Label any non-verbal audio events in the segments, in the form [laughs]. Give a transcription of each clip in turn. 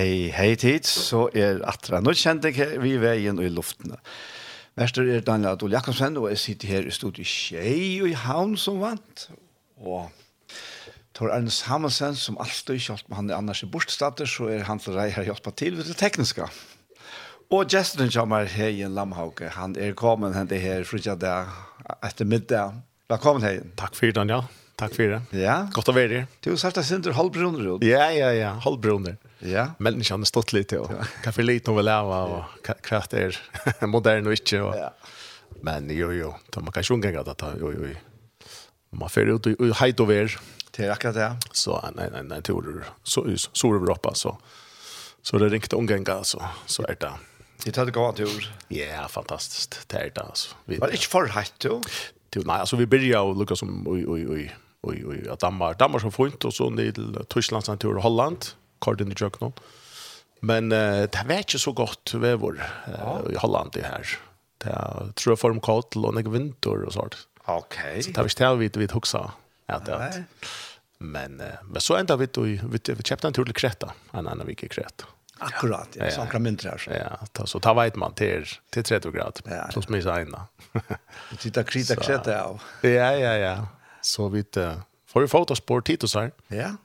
Hei, hei tid, så er atra nå kjent vi veien og i luftene. Verster er Daniel Adol Jakobsen, og jeg sitter her i studiet Kjei og i Havn som vant. Og Tor Arne Samuelsen, som alltid kjølt med han i annars i bortstater, så er han til deg her hjelpa til ved det tekniske. Og gesten kommer Heien Lamhauke, han er kommet hente her frutja dag etter middag. Velkommen Heien. Takk for det, Daniel. Takk for det. Ja. Godt å være her. Du har sagt att Sinter Hallbruner. Ja, ja, ja. Hallbruner. Ja. Men ni känner stått lite. Och, ja. Kan för lite väl leva och kraft er [laughs] modern og ikke. Og. ja. Men jo, jo. Da man kan sjunga gata. Ta, jo, jo. Man får ut och heit og vær. Det er akkurat det. Så nei, nei, nej. Tur, så, så, er så Europa så. Så det ringte omgänga så, så er det. Det tar det gå tur. Ja, fantastiskt. Det er det alltså. Var det ikke for hett då? Jo, Nei, altså, vi börjar och lukka som oi, oi, oi och i Danmark. Danmark som fint och så ner till Tyskland sen till Holland, Cardin i Jöknon. Men uh, det var ju så gott vävor uh, i Holland det här. Det tror jag form kallt och några vinter och sånt. Okej. Okay. Så det var det vid vid huxa. Ja, det. Men uh, men så ända vid vi vi köpte en tur till Kreta, en annan vecka i Kreta. Akkurat, ja, sånn kan mindre her. Ja, ta, så ta veit man til, til 30 grad, ja, ja. plus minus ena. Du tittar krita [laughs] kreta av. Ja, ja, ja. Så vi får ju fotospår titus her. Ja.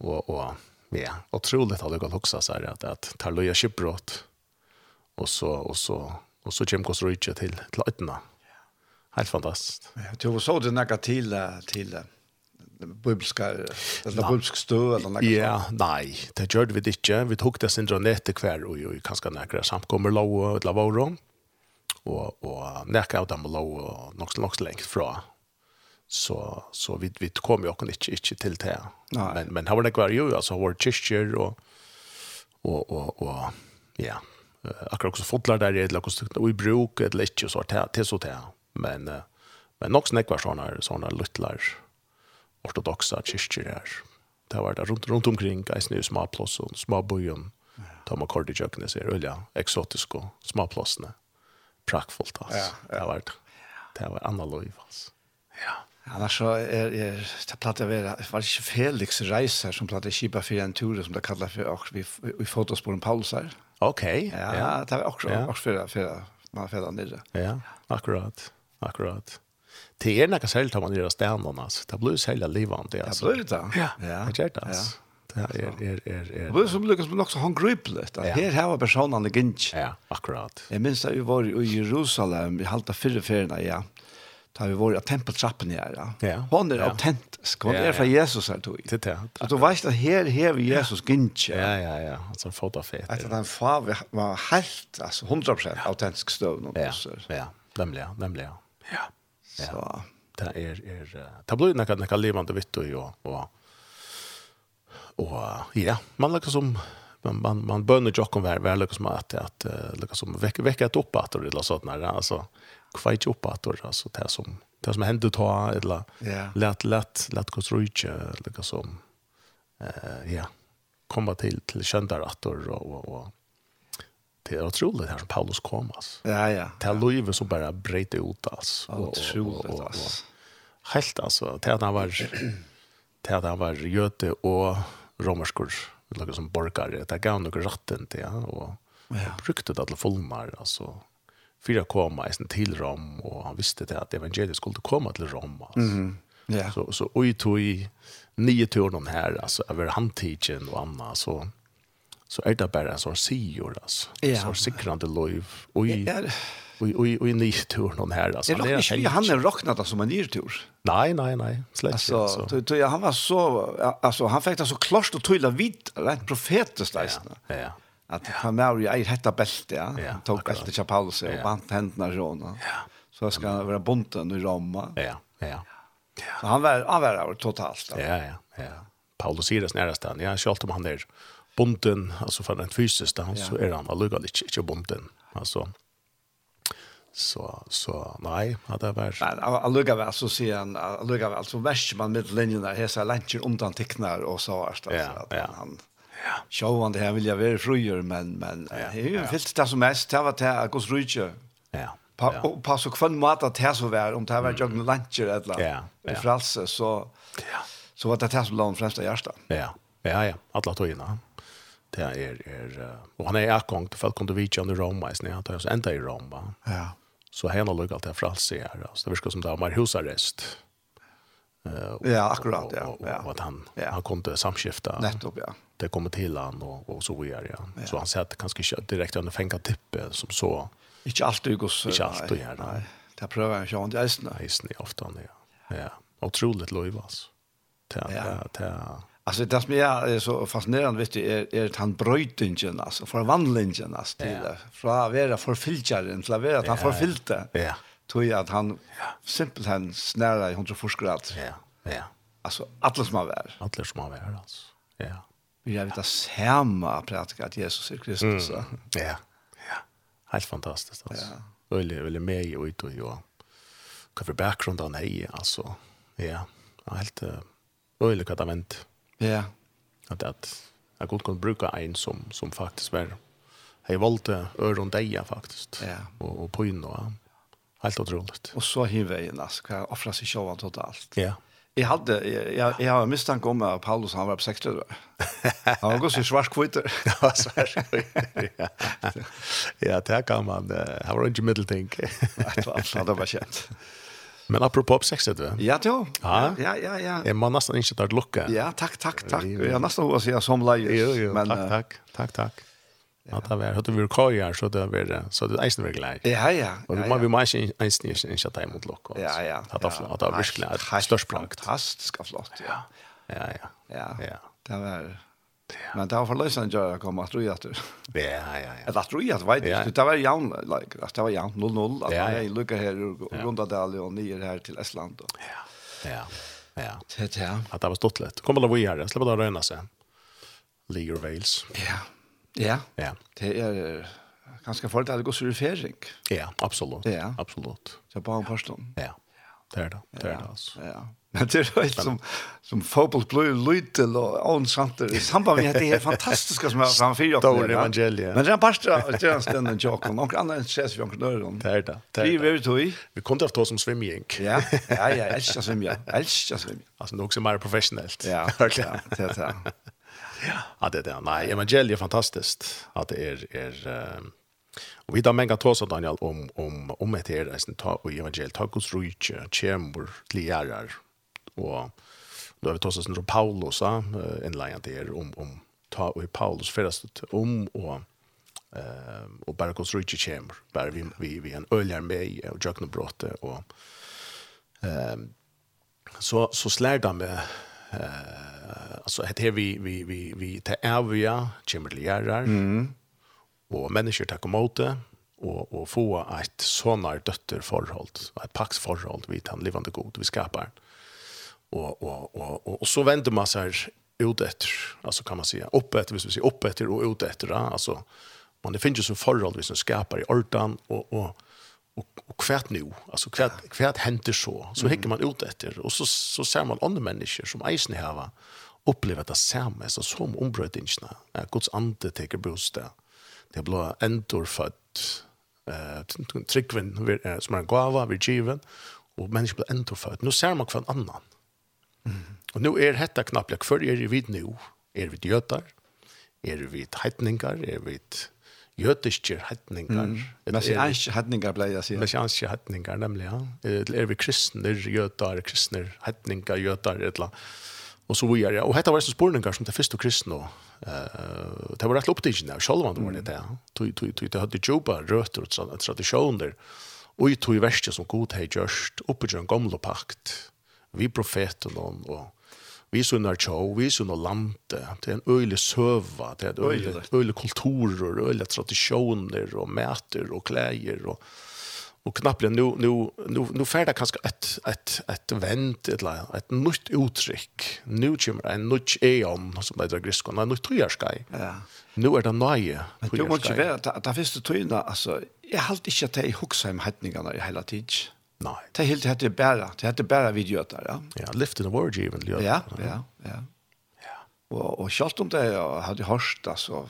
Og, og ja, otroligt har det gått också så här att, att ta loja Kipbrott och så, och så, och så kommer Costa Rica till, till Ötterna. Helt fantastiskt. Ja, du så det näka till, till bibelska eller bibelsk stö eller något Ja, nej, det gjorde vi inte. Vi tog det sin dronete kvar och ju kanske några samkommer låg och lavoro och och näka av dem låg och något något från så så vi vi kom ju också inte inte till det. Men men har det kvar ju alltså har Cheshire och och och och ja akkurat så fotlar där det låg och i bruk ett lätt så att till så där. Men men också snack var såna såna luttlar ortodoxa kyrkor där. Det var där runt runt omkring guys nu små plats och små bojen. Ta man kort i ser så exotiska små platserna. Prackfullt alltså. Det var det var annorlunda alltså. Ja. Annars så är er, det platt att vara var det Felix Reiser som platt att kipa för en tur som det kallar för och vi vi fotos på en pausar. Okej. Okay, ja, ja, det var också ja. också för för man för där. Ja, akkurat. Akkurat. Det er är något til man gjør stannar altså. Det blir så hela livande alltså. Det blir det. Ja. Ja. Det gjør det. altså. Ja, er, er, er, er. Det er som lykkes med han håndgriplet. Ja. Her har personene gynt. Ja, akkurat. Jeg minns da vi var i Jerusalem, vi halte fyrre ferien, ja. Da vi våra tempeltrappen her, Ja. ja. Hon är ja. autentisk. Hon är från Jesus her, tog. Det är det. Du vet at här här vi Jesus gynch. Ja ja ja. Alltså en foto den far var helt alltså 100% autentisk stöv och så. Ja. Nämligen, nämligen. Ja. Ja. Så det är är det blir något något levande vitt och och och ja, man lukar som man man man bönner jocken väl väl lukar som att att liksom som väcka väcka ett upp att det låter alltså kvajt upp att då alltså det som det som hände ta eller yeah. lätt lätt lätt konstruera eller som eh ja komma till till kändar att och och det är otroligt här som Paulus kom alltså. Ja ja. Det här livet så bara bröt ut alltså. Otroligt alltså. Helt alltså det han var det han var jöte och romerskor eller som borgare. Det gav några rätten till ja och brukte det alla fullmar alltså fyra komma isen till Rom och han visste det att evangeliet skulle komma till Rom alltså. Mm. Ja. Yeah. Så så oj tog i nio turen här alltså över handtigen och annat så så är det bara så sior alltså. Yeah. Så sikrande liv och i yeah. och i och i, och i nio turen här alltså. Det är inte han har räknat alltså man nio tur. Nej nej nej. Släpp alltså så. ja han var så alltså han fick det så klart och tydligt vitt rent profetiskt där. Ja. ja att han var ju ett hetta bälte ja. Han tog bälte till Paulus och bant hendene i då så ska han vara bunten i Roma. Ja ja. Så han var han var totalt ja ja ja. Paulus är det näraste han. Jag selv om han där bunden alltså för den fysisk, han så är han alltså lite inte bunden alltså så så nej ja, det var men alluga väl så sier han alluga väl så värst man med linjen där hesa luncher undan tecknar och så att han Ja. Sjå det her vill jag være fröjer, men, men ja, det är ju ja. fyllt det som mest. Det var det här gås rydtje. Ja. Pa, ja. Og på så kvann mat att det så var, om det här var jag en luncher eller ja, ja. i fralse, så, ja. så var det här som la den fremste hjärsta. Ja, ja, ja. Alla togina. Det är, är, och han är akkång till folk kunde vitja under Roma, han tar oss ända i Roma. Ja. Så hela lugg allt det här fralse. Så det virker som det var husarrest. Uh, ja, akkurat, ja. Og, ja. og at han, ja. han kunne samskifta. Nettopp, ja. Det kommer til han og, og så er Ja. ja. Så han sier at det kanske inte direkt under fänga tippe som så. Ikke alltid i Ikke Inte alltid här. Nei, det prövar jag inte. Eisen. Eisen är ofta, ja. ja. Otroligt lojv, alltså. Ja. Ja. Ja. Alltså det som jag är så fascinerande vet du är är att han brötingen alltså förvandlingen alltså till ja. från att vara förfilcharen till att vara att han ja. Ja tog att han simpelt han snära i 140 Ja, ja. Alltså alla som har varit. Alla som har vär alltså. Ja. Vi har vita samma pratika att Jesus är Kristus. Mm. Ja. Ja. Helt fantastiskt alltså. Ja. Öle öle med och ut och jag. Kan för bakgrund han nej alltså. Ja. Helt öle vad det. Ja. Att att jag gott kan bruka en som som faktiskt var. Jag valde öron deja faktiskt. Ja. Och och på in då. Helt otroligt. Och så hur vägen alltså kan offra sig själva totalt. Ja. Jag hade jag jag har misstanke om att Paulus han var på 60. Han går så svart kvitt. Ja, [laughs] svart Ja. Ja, där kan man han var inte medeltänk. Det var absolut det var känt. Men apropå på 60 då. Ja, då. Ja, ja, ja. ja. Är man nästan inte där lucka. Ja, tack, tack, tack. Jag nästan hoppas jag som lejer. Men tack, tack, tack, tack. Ja. Det var hade vi kajar så det var så det är väldigt lätt. Ja ja. ja. Och man vill man inte ens ni inte chatta emot lock. Ja ja. Att det att det verkligen är störst fantastiskt flott. Ja. Ja ja. Ja. Ja. Det var Men det var för lösan jag kom att roja att. Ja ja ja. Att roja att vet du det var jämn like att det var jämn 0-0 att jag lucka här runt där och ner här till Estland då. Ja. Ja. Ja. Det ja. Att det var stort lätt. Kommer det vi här. Släppa då röna sen. League Wales. Ja. Ja, ja. det er ganske folk at det går surfering. Ja, absolutt. Ja. Absolutt. Så bare en person. Ja, det er det. Det er det, altså. Ja, Men det er jo som, som fotboll blir lytel og ånsanter i samband med at det er fantastiska som er framför jag. Stor evangelia. Men det er bare det er en stund en jock och någon annan ses vi omkring døren. Det er det. Det är det. Vi tog i. Vi kunde ta som svimming. Ja, ja, ja, Elsker svimja. Elsker svimja. Altså det är också mer professionellt. Ja, [laughs] ja, det er det. Ja. Att det är nej, evangeliet är fantastiskt. Att det är är um, och vi där mänga tåsa Daniel om om om det här är sen ta och evangeliet har Guds rike, chamber, liarar. Och då har vi tåsa sen Paulus ja, en lion där om om ta och Paulus förresten om och eh och bara Guds rike chamber. Bara vi vi vi en öljar med och jökna brotte och ehm så så slär de med Eh alltså det här vi vi vi vi ta ärvia chimliarar. Mm. Och människor tar emot det och och få ett såna dötter förhåll, ett pax förhåll vi han levande god vi skapar. Och och och och, och så vänder man sig ut efter, alltså kan man säga upp efter, hvis vi säger upp efter och ut efter, alltså man det finns ju så förhåll vi som skapar i ordan och och och och kvärt nu alltså kvärt kvärt händer så så häcker man ut efter och så så ser man andra människor som eisen här va upplever det samma så som ombrödingarna är Guds ande tar bostad där det blir ändor fött eh tryckven som en gåva vi given och människor blir ändor fött nu ser man kvar annan. Mm. och nu är detta knappt jag för er vid nu är vi jötar? Är vi heidningar är vi jødiske hetningar. Mm. Messianske hetningar ble jeg sier. Messianske hetningar, nemlig, ja. Det er vi kristner, jødar, kristner, hetningar, jødar, et eller annet. Og så videre. Og dette var en spurningar som det første kristne. Uh, det var rett opptidgjende, og selv om det var det. Det hadde jobba røter og tradisjoner, og i tog verste som god hei gjørst, oppe til en gamle pakt, vi profeten og vi sunnar tjå, vi sunnar lande, det er en øylig søva, det er øylig, øylig kulturer, øylig tradisjoner og mæter og klæger og och knappt nu nu nu nu färda kanske ett ett ett vänt ett ett nytt uttryck nu kommer en nytt eon som det grekiska en nytt tryrskai ja. Nu är det nya men du må måste vara da det första tryna alltså jag har alltid ikke at jeg hukser om hetningarna i hele tiden. Nej. Det helt hette bara, det hette bara vi ja. Ja, lift in the word even, ja. Ja, ja, ja. Ja. Och och schalt om det jag hade hört alltså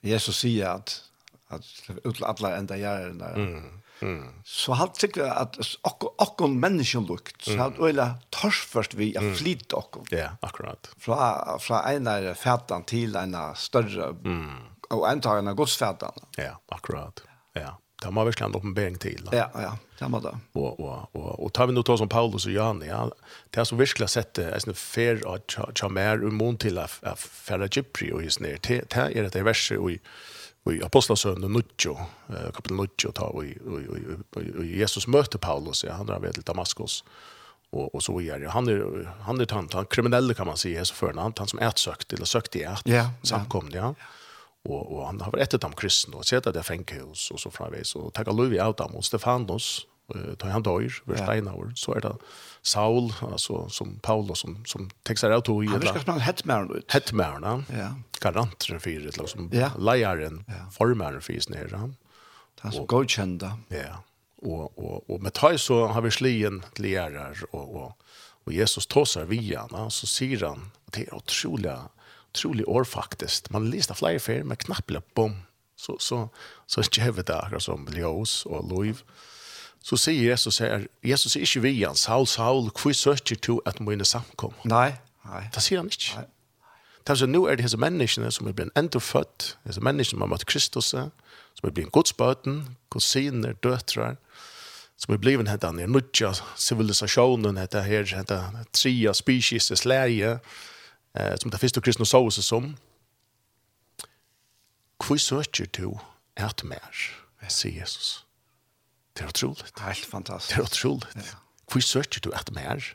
Jesus säger att att ut alla ända jaren där. Mm. Mm. Så halt sig att och och människan lukt så halt öla tors först vi att flytta och. Ja, akkurat. Fra fra ena färdan till ena större mm. och antagligen godsfärdan. Ja, akkurat. Ja det må virkelig en uppenbarelse till. Ja, ja, det må det. Och och och och tar vi nu ta som Paulus och Johannes, ja, det har så har sett det en fair att chamär och mont till att färra Gipri och just Det det är det verset i, i Apostlesønnen Nuccio, kapitel Nuttjo, ta, og, og, og, Jesus møter Paulus, ja, han er ved til Damaskus, och och så är det. Han är han är tant han kriminell kan man säga så før, han han som ätsökt eller sökt i et, ja, samkomne ja och og han har varit ett av kristna och sett att det fänkehus og så framvis och tacka Louis av dem och Stefanos tar han dør för Steinauer så är det Saul alltså som Paulus som som textar ut och Han ska spela hetmärn ut. Hetmärn. Ja. Garanten för det liksom ja. lejaren ja. for för isen han. Han som godkända. Ja. Och och og med tøy så har vi slien lärar och och och Jesus tossar via han så sier han det är utrolig utrolig år faktisk. Man läste flyer fair med knappla bom. Så så så är det akkurat som Ljøs og Louis. Så sier Jesus her, Jesus er ikke vi hans Saul Saul hvor søker du at mine samkom. Nei, nei. Det sier han ikke. Det er så nå er det disse menneskene som er blitt ändofött, det är människorna som har møtt Kristus, som er blitt godsbøten, kusiner, döttrar, som er blivit här den nutja civilisationen, det här, det här tria species, det släge, eh, som det første kristne så oss som, hvor søker du et mer, sier Jesus. Det er utroligt. Helt fantastisk. Det er utroligt. Ja. Hvor søker du et mer?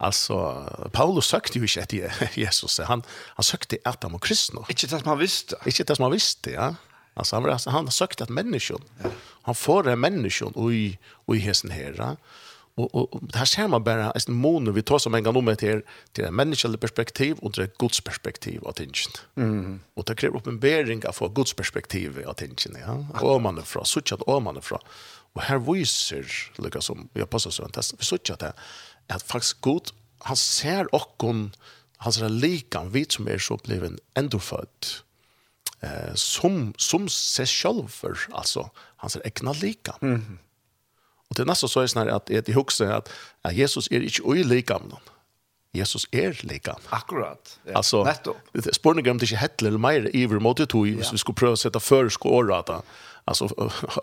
Alltså Paulus sökte ju inte etter Jesus. Han han sökte efter de kristna. Inte det som han visste. Inte det som han visste, ja. Altså, han var han sökte efter människan. Ja. Han får en människan och i och i hessen. Och og, og det her ser man bara är en mån vi tar som en gång med till till en menneskelig perspektiv och til et Guds perspektiv att tänka. Mm. Og det kräver uppenbarelse av för Guds perspektiv av tingene. ja. Och man er fra, så att och man er fra. Og her viser, lukka som jag passar så test. Vi så at det at faktiskt Gud han ser och han ser likan vid som är så bliven ändå. Eh som som sig själv alltså han ser ekna likan. Mm. Og det er nesten så er sånn at jeg husker at, at Jesus er ikke ui likam Jesus er likam. Akkurat. Ja. Altså, Nettopp. Spørningen om det ikke hettler eller mer iver mot det tog, hvis ja. vi skulle prøve å sette før skåret da. altså,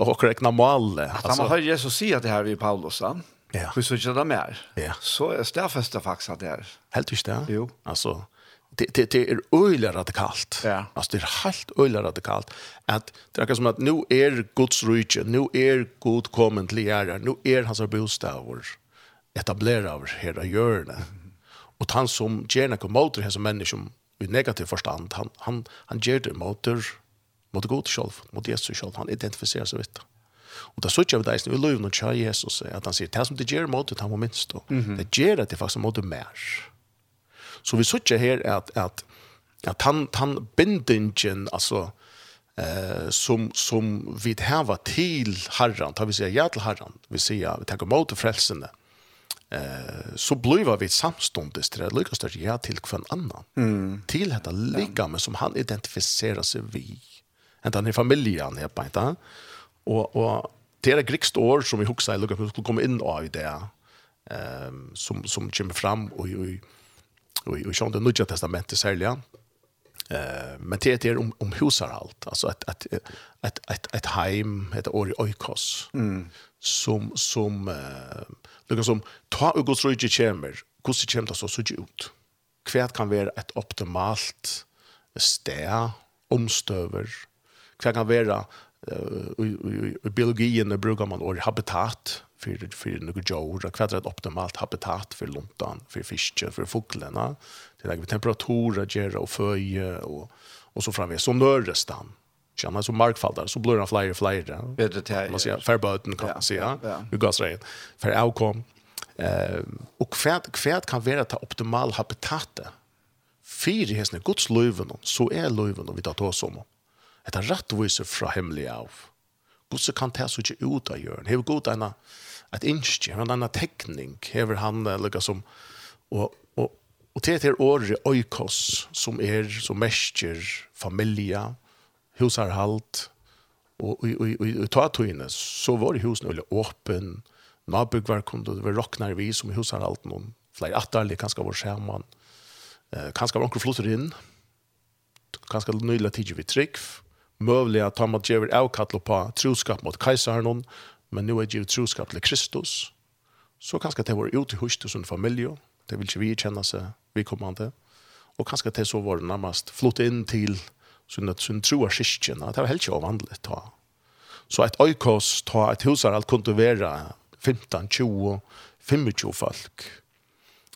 og rekna male. At han man har Jesus si at det her i Paulus, han. Ja. Hvis vi ikke det mer, ja. så er det faktisk at det er. Helt ikke det? Jo. Altså, det det det är öjligt radikalt. Ja. Alltså det är helt öjligt radikalt att det är som att nu är Guds rike, nu är Gud kommen till er, nu är hans bostäder etablerade över hela jorden. Och han som gärna kommer mot det som människa i negativ förstand, han han han ger det mot det mot Gud själv, mot Jesus själv. Han identifierar sig vitt. Och det såg vi det i löven och tjej Jesus att han säger det som det ger mot det han var minst då. Det ger att det faktiskt mot det mer. Så vi sitter her at, at, at han, han bindingen, altså, eh, som, som vi hava til Herren, tar vi sier ja til Herren, vi sier, vi tenker mot frelsene, eh, så blir vi samståndes til det lykkes til ja til hver annan, mm. til dette ligamet som han identifiserer seg vi. Enten i familien, jeg bare, og, og det er grikst år som vi husker, i lukker vi skulle komme inn av i det, eh, som, som kommer fram og, og, og og i sånt det nya testamentet särliga. Eh men det är om om husarhalt alltså att att ett ett ett heim, ett or oikos. Mm. Som som eh något som ta och gå så chamber. Hur ser chamber så så ut? Kvärt kan vara ett optimalt stä omstöver. Kvärt kan vara i biologien brukar man ordet habitat för för några jord och kvadrat optimalt habitat för luntan för fiske för fåglarna det lägger temperaturer ger och föje och och så framvis som nörrestam känner som markfaldar så blir det flyer flyer vet det man ser färböten kan man se går så rätt för outcome eh och kvärt kvärt kan vara ta optimal habitat för häsna guds löven så är löven och vi tar oss som et rattvise fra himmelig av. Gud så kan ta så ikke ut av hjørn. Hever Gud en et innskje, en tekning, hever han lukka som, og, og, og til til året oikos, som er, som mestjer, familie, husarhalt, og i tatuene, så var husen veldig åpen, nabugvar kunde det var rocknar vi som husarhalt noen, flere atterlig, kanskje vår skjermann, eh, kanskje var onker flotter inn, kanskje nøyla tidlig vi trygg, mövliga att han måste ge avkall på troskap mot kajsaren men nu är det ju troskap till Kristus. Så kanske det var ute hos hos en familj det vill inte vi känna sig vi kommande och kanske det så var det närmast flott in till sån att tro troa kyrkorna det var helt ju vanligt ta så ett oikos ta ett husar allt kunde vara 15 20 25 folk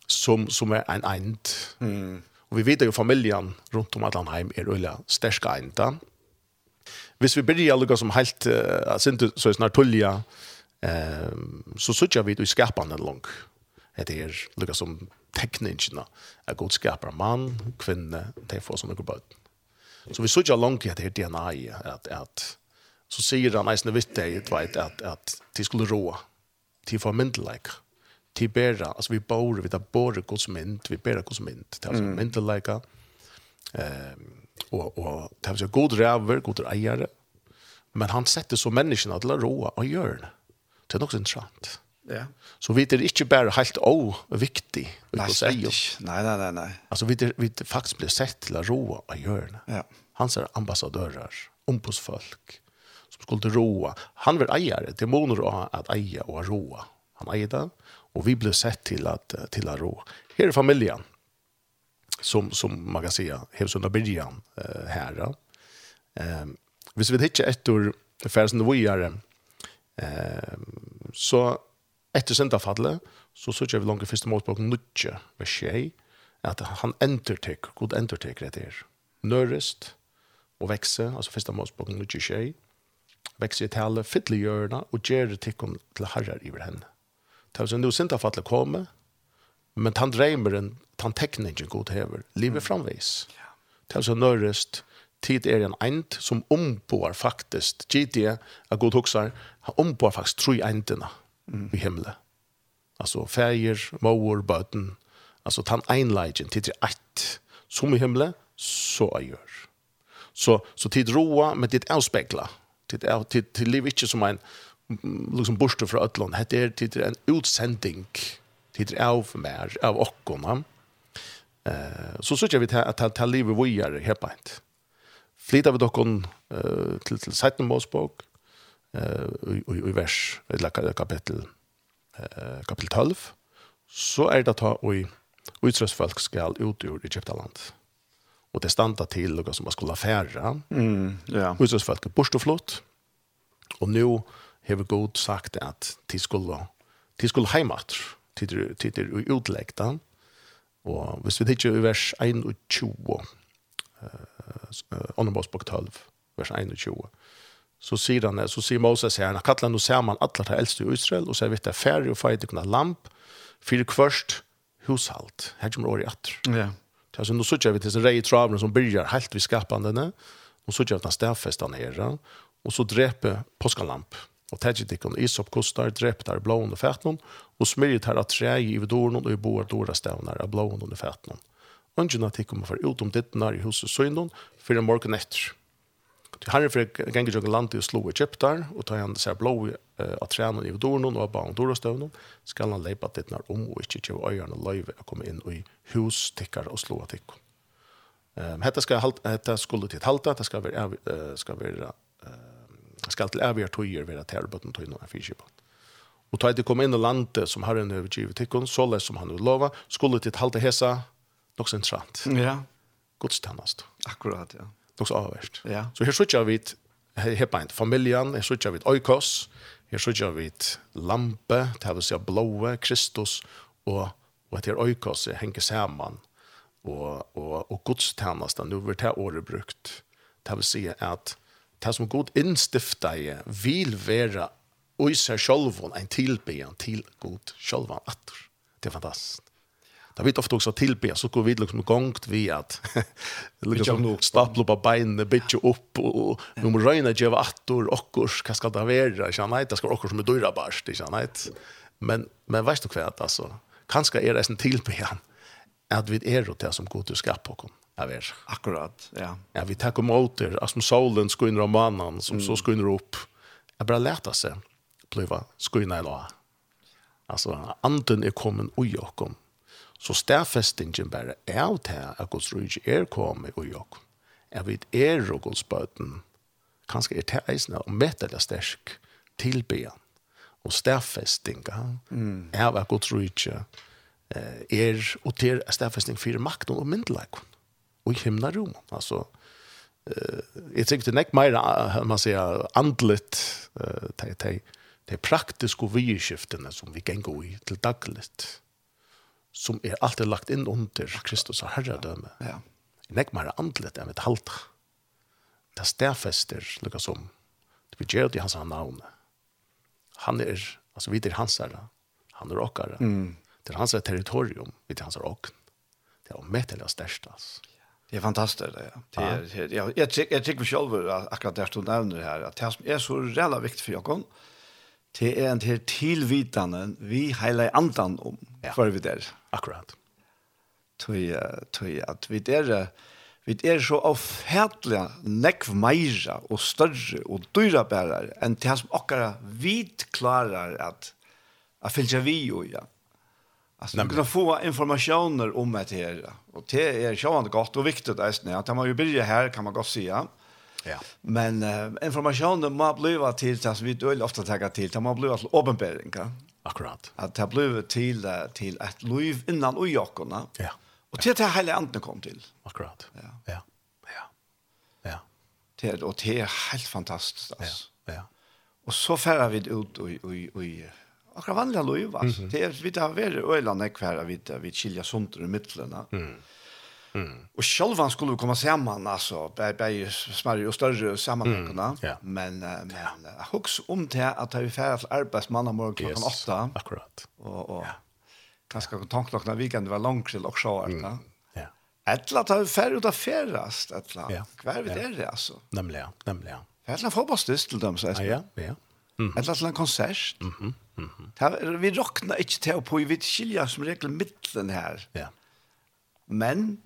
som som är en eind. Mm. och vi vet ju familjen runt om att han hem är ulla stärska enta mm hvis vi begynner lukka som helt uh, sint så er snart tulja uh, så söker vi då i skapande lång det er lukka som teknikerna er god skapar mann, kvinne, det får som några barn så vi söker långt at det er DNA i at, at, så sier han nästan vitt det at, at, at, att det skulle rå till för myndelik till bära altså vi bor vi där bor gods mynd vi bära gods mynd. Till alltså myndelika ehm og, og det var god ræver, god eiere, men han setter så menneskene til å råa og gjøre det. Det er nok så interessant. Ja. Så vi er ikke bare helt oviktig. Nei, slett ikke. Nei, nei, nei, nei. Altså, vi er, vi er faktisk blir sett til å råa og gjøre det. Ja. Han ser ambassadører, ombudsfolk, som skulle råa. Han vil eier, det må nå at eie og råa. Han eier det, og vi blir sett til, at, til å råa. Her er familien som som man kan säga helt under början eh här. Ehm hvis vi hittar ett år färsen då vidare eh så efter sent fallet så söker vi långt första målbok nutje med tjej att han entertek god entertek det är nörrest och växa alltså första målbok nutje tjej växer till alla fittligjörna och ger det till till herrar i henne. Tusen då sent fallet kommer Men han dreimeren, han tekningen god hever, livet framvis. Ja. Det er så nørrest, tid er en eind som omboar faktisk, GD, er god hoksar, han omboar faktisk tru eindene mm. i himmelen. Altså feir, mor, bøten. Altså tan einleidjen, tid er eit. Som i himmelen, så er gjør. Så, så tid roa, men tid avspegla. Tid, av, tid, tid liv ikke som en liksom borste fra Øtland. Hette er tid en utsending. Mm tid av mer av okkona. Eh så så vi vet att ta livet vi är här på ett. Flytta vi dock on eh till till sidan Mosbok eh i i vers eller kapitel eh kapitel 12 så är det ta och utröst folk skall ut ur Egyptaland. Och det standa till noe som man skulle affære. Mm, ja. Utröst folk är bort og flott. Och nu har vi god sagt att de skulle, de skulle heimat tider tider och utläkta. Och hvis vi tittar i vers 1 och 20. Eh Onnerbosbok 12 vers 1 och 20. Så sier han så sier Moses her, han kallar nu samman alla til eldste i Israel og sier vet det färre og färre kunna lamp fyrir kvørst hushalt. Her kommer året i atter. Ja. Alltså nå sier vi till rej travene som börjar helt vid skapandena och så gör den stäffestan här og så dreper påskalamp. Mm og tætje dikken isop kostar, drept der blåen og fætnen, og smyrjet her av tre i vidornen og i boer dora stavnar av blåen og fætnen. Ungen at dikken for utom dittnar i huset søgnen, for en morgen etter. Til herren for gengur jøkken landet og slo i kjøptar, og tar han seg blå av trenen i vidornen og av blåen dora stavnen, skal han leipa dittnar om og ikke tjøv øyene løyve å komme inn i hus tikkar og slå tikkar. Ehm um, hetta skal halta hetta skulle til halta, hetta skal vera uh, skal vera uh, skal til evige tøyer være til arbeidet tøy noen fyrkjøpene. Og ta det kom inn i landet som har en overgivet tikkun, så lest som han vil lova, skulle til halte hesa, nok så interessant. Ja. Godstennast. Akkurat, ja. Nok så avverst. Ja. Så her sutja vi hebeint familjan, her sutja vi oikos, her sutja vi lampe, det vil si blåe, Kristus, og, og at her oikos henger saman, og, og, og godstennast, nu vil det året brukt. Det vil si at det som god innstifta i vil være [laughs] og seg selv en tilbyan til god selv atter. Det er fantastisk. Da vi ofte også tilbe, så går vi liksom gongt vi at liksom staple på beinene, bitje opp, og vi må røyne djeva attor, okkurs, hva skal det være, ikke annet, det skal okkurs som er døyra barst, ikke annet. Men, men veist du hva, altså, kanskje er det en tilbe at vi er det som god til skap på kom av vet. Akkurat, ja. Ja, vi tar om åter, som solen skunner om mannen, som mm. så skunner upp. Jag bara lærte seg, bliva skunner i lag. Alltså, anden är kommen ui okkom. Så stedfestingen bara är av det att Guds rydde är kommet ui okkom. Jag vet er och Guds böten. Kanske är det eisene, och mette det sterk, tilbyen og stedfestinga mm. är att Guds rydde er och till stedfesting för makten og myndelagene i himlarum. Alltså eh jag tycker det näck mer man säger andligt eh te te te praktiska vyskiftena som vi kan gå i till dagligt som är alltid lagt in under Kristus herradöme. Ja. Näck mer andligt än vi halta. Det stäfester lika som det vi gör det hans namn. Han är alltså vi det hans herre. Han är rockare. Mm. Det är hans territorium, det hans rock. Det är omätliga störst alltså. Det är fantastiskt det. Det är jag jag jag tycker själv akkurat där stod nämner här att det är så jävla viktigt för jag Det är en till tillvitanden vi hela andan om för vi där. Akkurat. Tui tui at vi där vi är så avfärdliga nekv meira och større och dyra bärar enn det som akkara vit klarar att at fylja vi jo, ja. Alltså man kan få informationer om det här och det är sjön gott och viktigt är det att man ju börjar här kan man gå säga. Ja. Men uh, informationen må blir till det som vi då ofta tar till det må blir till uppenbarelse. Ja? Akkurat. Att det blir till till ett liv innan och jakorna. Ja. Och det det hela anden kom till. Akkurat. Ja. Ja. Ja. Ja. Det och det är helt fantastiskt alltså. Ja. Ja. Och så färar vi ut och och och akkurat vanliga liv, alltså. Mm. Det är vi där över öland är kvar vi där vi skilja sånt i mitten. Mm. Mm. Och själva skulle vi komma samman alltså bei bei smärre och större sammanhang mm. ja. men men jag hooks om det att vi färdas till arbetsmanna morgon klockan 8. Akkurat. Och och ja. kanske kontaktklockan weekend var långt till och så mm. Ja. Ettla att vi färdas ut av färdas ettla. Ja. Kvar vi där alltså. Nämligen, nämligen. Ettla får bara stöd dem så Ja, ja. Mm. eller til en konsert. Mm -hmm. Mm -hmm. Her, vi råkner ikke til å på, vi skiljer som regel midtelen her. Ja. Men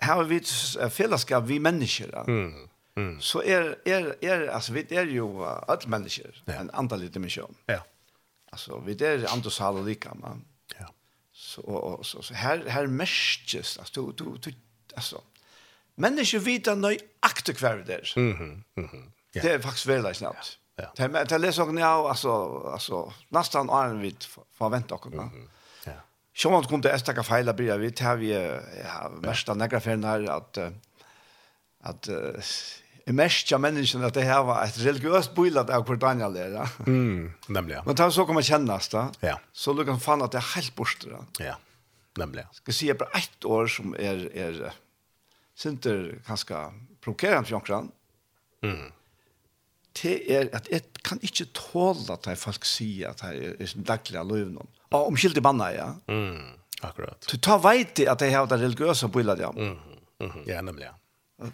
her har vi et fellesskap, vi mennesker. Mm. Mm. Så er, er, er, altså, vi er jo uh, alle mennesker, ja. en antall dimensjon. Ja. Altså, vi er andre saler like, man. Ja. Så, og, og, så, så her, her merkes, altså, du, du, du, altså, mennesker vet nøyaktig hver det er. Mm -hmm. Mm -hmm. Ja. Det er faktisk veldig snabbt. Ja. Ja. Det det läser jag nu alltså alltså nästan allen vi förväntar oss. Mm. Ja. Schon man kommt der erste ka Fehler blir vi har vi ja mest an der Fehler här att att i mest av människan att det här var ett religiöst bildat av på Daniel där. Mm, nämligen. Men tar så kommer kännas då. Ja. Så lukar fan att det är helt borste då. Ja. Nämligen. Ska se på ett år som är är synter ganska provokerande för Jankran. Mm det er at jeg kan ikke tåle at folk sier at jeg er daglig av løvnum. Og om skilt i banna, ja. Mm, akkurat. Du tar veit i at jeg har det religiøse bøyla, ja. Mm, mm, ja, nemlig, ja.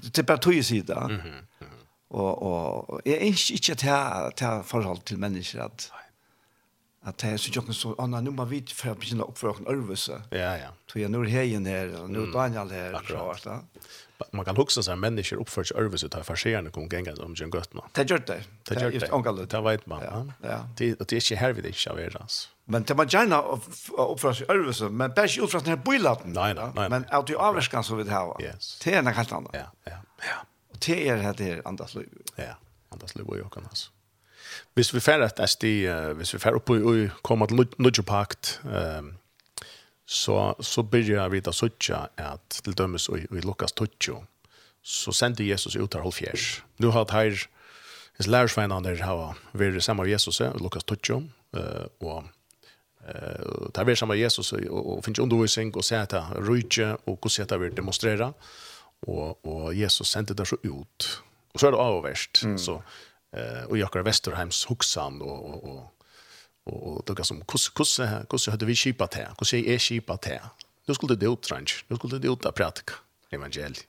Det er bare tog i sida. Mm, mm. Og, og jeg ønsker ikke at til, har forhold til mennesker at at det er så jokken så, anna, nå må vi for å begynne å oppføre noen øvelse. Ja, ja. Så jeg, nå er Heien her, og nå er Daniel her. Akkurat. Så, man kan huxa så människor uppför sig över sig tar farserande kom gänga om Jön Götna. Det gör det. Det gör det. Onkel det vet man. Ja. ja. Det det är inte här vid det jag vet alltså. Men det man gärna uppför sig över sig men bäst ju uppför sig när bilaten. Nej nej. Men att du avskan så vid här. Yes. Det är en helt annan. Ja ja. Ja. Och det är det här andas liv. Ja. Andas liv och kan alltså. Hvis vi færre at SD, hvis vi færre opp og kommer til Nudjepakt, ehm så, så börjar vi att söka att till dömes och i Lukas 12 så sände Jesus ut här halvfjärs. Nu har det här hans lärsvänner där har varit samma med Jesus i Lukas 12 uh, och eh ta vi samma Jesus och finns undervisning och säga att rike och hur sätta vi demonstrera och och Jesus sände det så ut. Och så är det avvärst mm. så eh och Jakob Westerheims huxan och och och då som hvordan kus kus hade vi skipat här Hvordan är skipat här då skulle det ut ranch då skulle det ut av pratika, evangeliet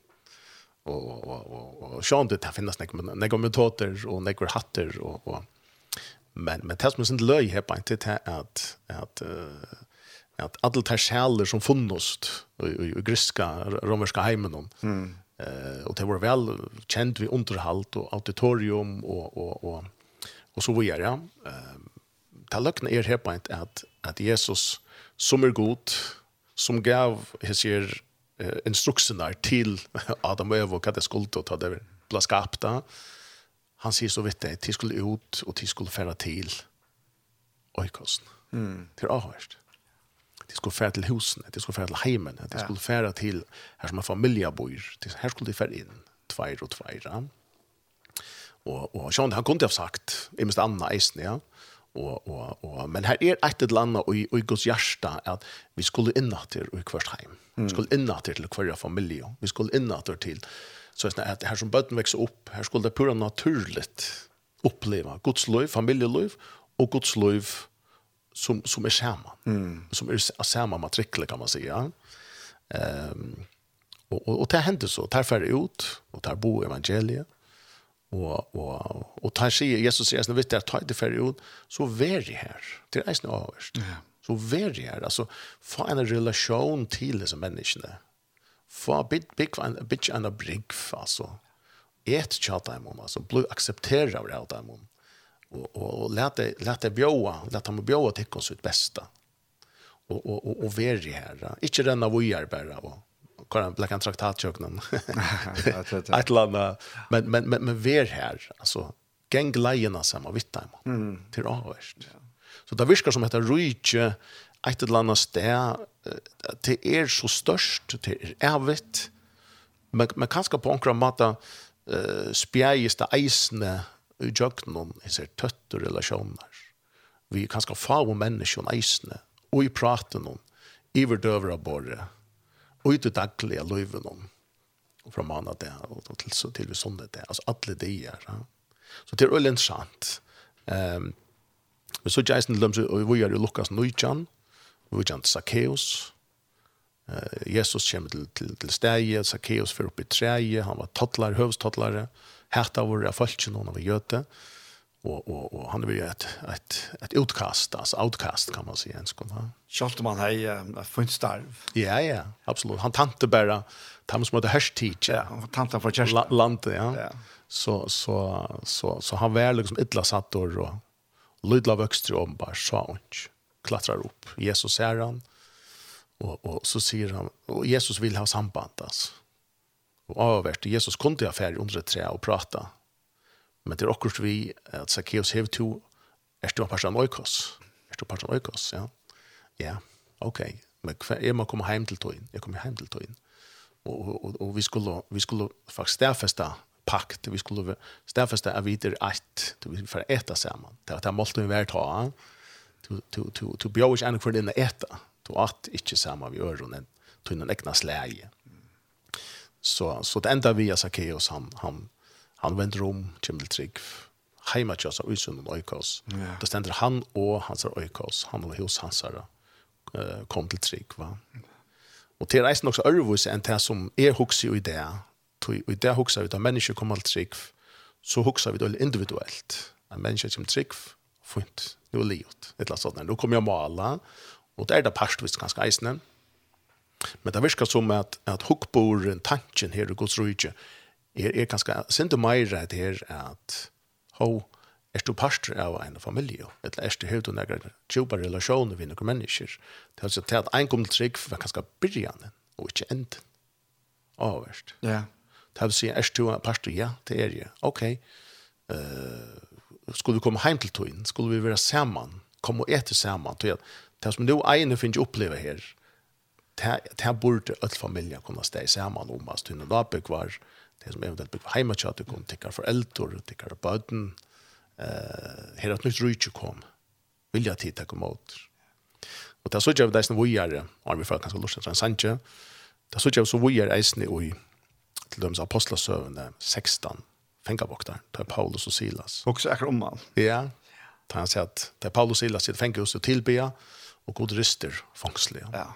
och och och og sjön det det finnes näck men näck kommentarer och hatter och og, men men det som er sin löj her på inte at, att att alle de sjæler som funnits i griska romerska hemmen mm. eh och det var väl känt vi underhalt och auditorium och och och og så videre. ja eh ta løkken er her på at, at Jesus som er god, som gav hessir uh, instruksenar til [laughs] Adam og Eva hva det skulle ta det ble skapt han sier så vidt det, de skulle ut og de skulle fære til oikosten, mm. til avhørst. De skulle fære til husene, de skulle fære til heimen de skulle fære til her som er familiebor her skulle de fære inn, tveir og tveir. Og, og Sjøen, han kunne ha sagt, i minst Anna Eisen, ja, og, og, og, men her er et land annet og, og i Guds hjärta at vi skulle innater og kvørst heim. Vi skulle innater til kvarja familie. Vi skulle innater til så er at her som bøtten vekser opp, her skulle det pura naturligt oppleva Guds liv, familieliv og Guds liv som, som er saman. Mm. Som er saman matrikkel, kan man säga. Um, og, og, og det hender så. Det er ferdig ut, og det er bo evangeliet Og, og, og tar seg, Jesus sier, når vi tar det ferdig ut, så vær det her. Det er eisen avhørst. Ja. Så vær det her. Altså, få en relasjon til disse menneskene. Få bygg, bygg, bygg en brygg, altså. Et tjata dem om, altså. Bli aksepterer av det dem. Og, og, og let det, let det bjåa, let dem bjåa til oss ut besta. Og, og, og, og vær det her. Ikke renne vi er bare, og kan en black traktat jag någon. Ett men men men men ver här alltså gäng lejerna samma vitt mm. till avvärst. Så det viskar som heter Ruiche ett eller annat sted det är så störst till är evigt. Men man kanske på några matta eh det isne i jöknon i sig tötter relationer. Vi kanske få människor isne och i praten om iverdövra borre og i daglig av løyven om, og fra mandag det, og til, så, til vi sånne det, altså alle de er. Ja. Så det er veldig interessant. Um, vi så Jason Lumsø, og vi er i Lukas Nøytjan, og vi gjør Zacchaeus, uh, Jesus kommer til, til, til steget, Zacchaeus fyrir opp i treet, han var tattler, hætt av våre folk, noen av var gjøte, og og og och han blir ett ett ett utkast alltså outcast kan man säga ens skon va. Schalt man hej äh, fint starv. Ja ja, absolut. Han tante bara tam som hade hashtag. Ja, han tante för just La, ja. ja. Så så så så han var liksom illa satt och och lydla växte om bara så hon klattrar upp. Jesus ser han och och så säger han och Jesus vill ha samband alltså. Och avvärst Jesus kunde affär under ett trä och prata Men det er akkurat vi at Zacchaeus hever to, er du parten oikos? Er du parten oikos, ja? Ja, ok. Men jeg må komme hjem til togjen Jeg kommer hjem til togjen Og, og, og, og vi, skulle, vi skulle faktisk stedfeste pakt, vi skulle stedfeste at vi er ett, vi får ete sammen. Det er målte vi være ta, du bjør ikke enn for dine äta. du at ikke sammen vi gjør, men du er en egna slæge. Så, så det enda vi er Zacchaeus, han, han Han vender om, kommer til trygg, heima til oss av Ysund og Øykos. Yeah. Det stender han og hans er Øykos, han og hos hans er uh, kom til trygg. Va? Og til reisen også ørvus enn det som er hukse i det, og i det hukse vi da mennesker kommer til trygg, så hukse vi det individuelt. En menneske kommer til trygg, fint, nu er livet, et eller annet sånt. Nå kommer jeg mala, og det er det parstvis ganske eisende. Men det virker som at, at hukkboren, tanken her i Guds rydde, er, er kanskje sint og meir at her at ho, er du pastor av en familie, eller er du høyde noen tjupa relasjoner vi noen mennesker. Det er altså til at en kom til trygg var kanskje byrjan og ikke end. Avverst. Ja. Det er å si, er du pastor, ja, det er jeg. Ok, uh, skulle vi komme heim til tøyen, skulle vi være saman, komme og ete saman, tøy at det som du ene finner oppleve her, det, det burde alle familier kunne stå saman om, at du nå da byggvar, uh, det som eventuellt blir hemma chat kom tickar för äldre tickar button eh her at nytt rycke kom vill jag titta kom åt Og det så jag det som vi är og vi för kanske til en sanje, det så jag så vi är isen i til dem som apostlasövne 16 fängavaktar til Paulus og Silas också är om han. ja han sier at det er Paulus og Silas sitt fängelse til tillbe og god ryster fångsliga ja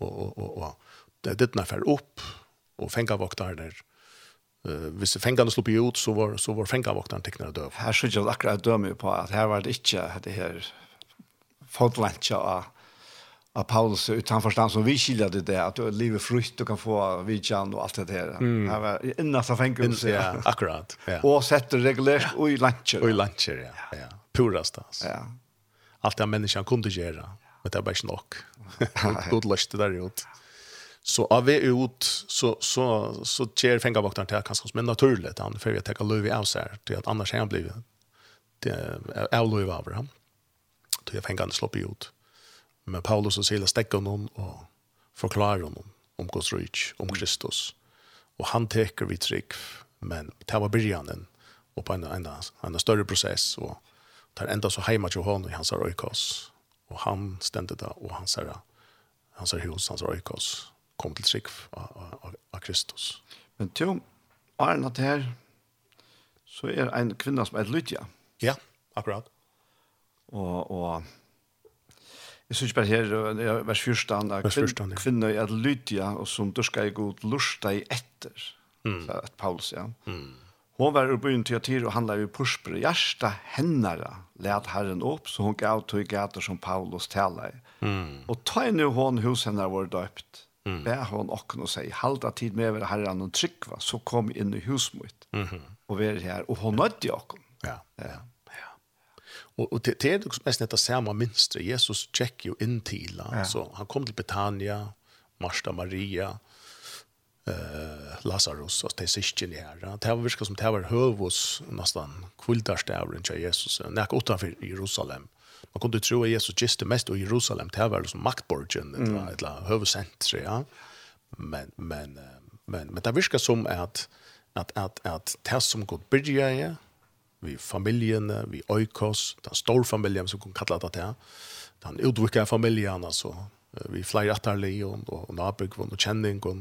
Og, og, og, og det det när för opp, og fängavaktar der, Uh, hvis fengene slå ut, så var, så var fengevakteren tekkene døv. Her synes jeg akkurat dømme på at her var det ikke det her fotlancha av av Paulus utan förstånd som vi skilade det att du lever frukt du kan få vidjan och allt det där. Mm. Det var innan så fänkel ja, akkurat. Ja. Och sätter regulärt och i luncher. Och i luncher ja. Ja. ja. Purast alltså. Ja. Allt det människan kunde göra. Men det var bara snock. Gott det där ut. Ja. Så av vi ut så så så ger fängabaktaren till kanske men naturligt han för jag tar Louis av så här till att annars han blir det är Louis av han. Då jag den slår ut. Men Paulus och Silas täcker honom och förklarar honom om Guds rik om Kristus. Och han täcker vi trick men det var början och på en en en större process och tar ända så hemma till honom i hans ökos. Och han ständigt där och han säger han säger hos hans ökos kom til trygg av, Kristus. Men til Arne at her, så er en kvinne som er Lydia. Ja, akkurat. Og, og jeg synes bare her, vers 14, vers 14 ja. kvinne er Lydia, og som du skal gå lusta i etter, mm. så at Paulus, ja. Mm. Hon var i byen til Tyr og handla i pursbre. Gjersta hennara let herren opp, så hon gav tog gater som Paulus tala i. Mm. Og ta nu hon hos henne var döpt. Mm. Bär hon och och säger halda tid med över herran och tryckva så kom in i husmot. Mhm. Och vi är här och hon nödde jag. Ja. Ja. Och og det är också nesten etter samme minstre. Jesus check ju in till ja. så han kom till Betania, Marsta Maria, eh uh, Lazarus och til sista ni här. Det har virkat som det var høvås nesten kvällarstävlen til Jesus. När jag åt Jerusalem man kunde tro att Jesus giste mest i Jerusalem, det var liksom maktborgen, mm. ett eller huvudcentrum, ja. Men, men, men, men det virkar som att, att, att, att det som går börjar ja vi familjen, vi oikos, den stora familjen som kan kalla det här, den utvikliga familjen, alltså, vi flyr attarlig och, och, och nabryggvån och känning och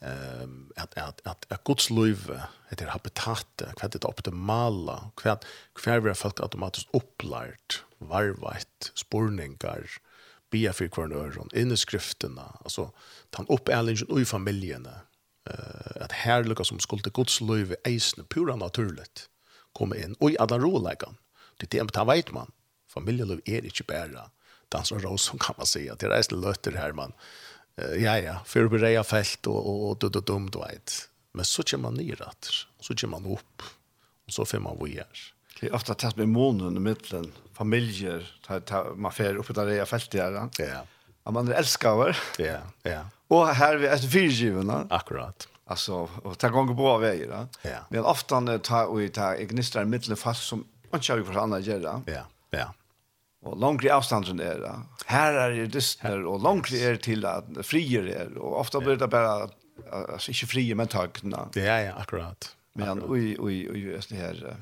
ehm att att att at Guds liv heter habitat vad det optimala vad kvar vi folk automatiskt upplärt varvat spårningar be för kvarnöron i skrifterna alltså ta upp ärlingen i familjerna eh att härliga som skulle Guds liv eisne pura naturligt komme in og i alla rolägen det är inte vet man familjeliv är inte bara dans och ros som kan man säga det är lötter här man ja, ja, för att börja fält och, och, och du, dum, du vet. Men så kommer man ner att, så kommer man upp och så får man vara. Det är ofta tas med månen i mitten, familjer, ta, ta, man får upp där i fält där. Ja. Ja, man älskar älskar. Ja, ja. Och här vi är fyrgivarna. Akkurat. Alltså, och ta gånger på vägar. Ja. ja. Men ofta tar vi ta gnistrar mittlen fast som man kör ju för andra gärna. Ja, ja. Og langri avstanden er det. Her er det distner, og langri er til at frier er. Og ofta blir det bare, altså ikke frier, men takkene. Ja, ja, akkurat. Men ui, ui, ui, just det her uh,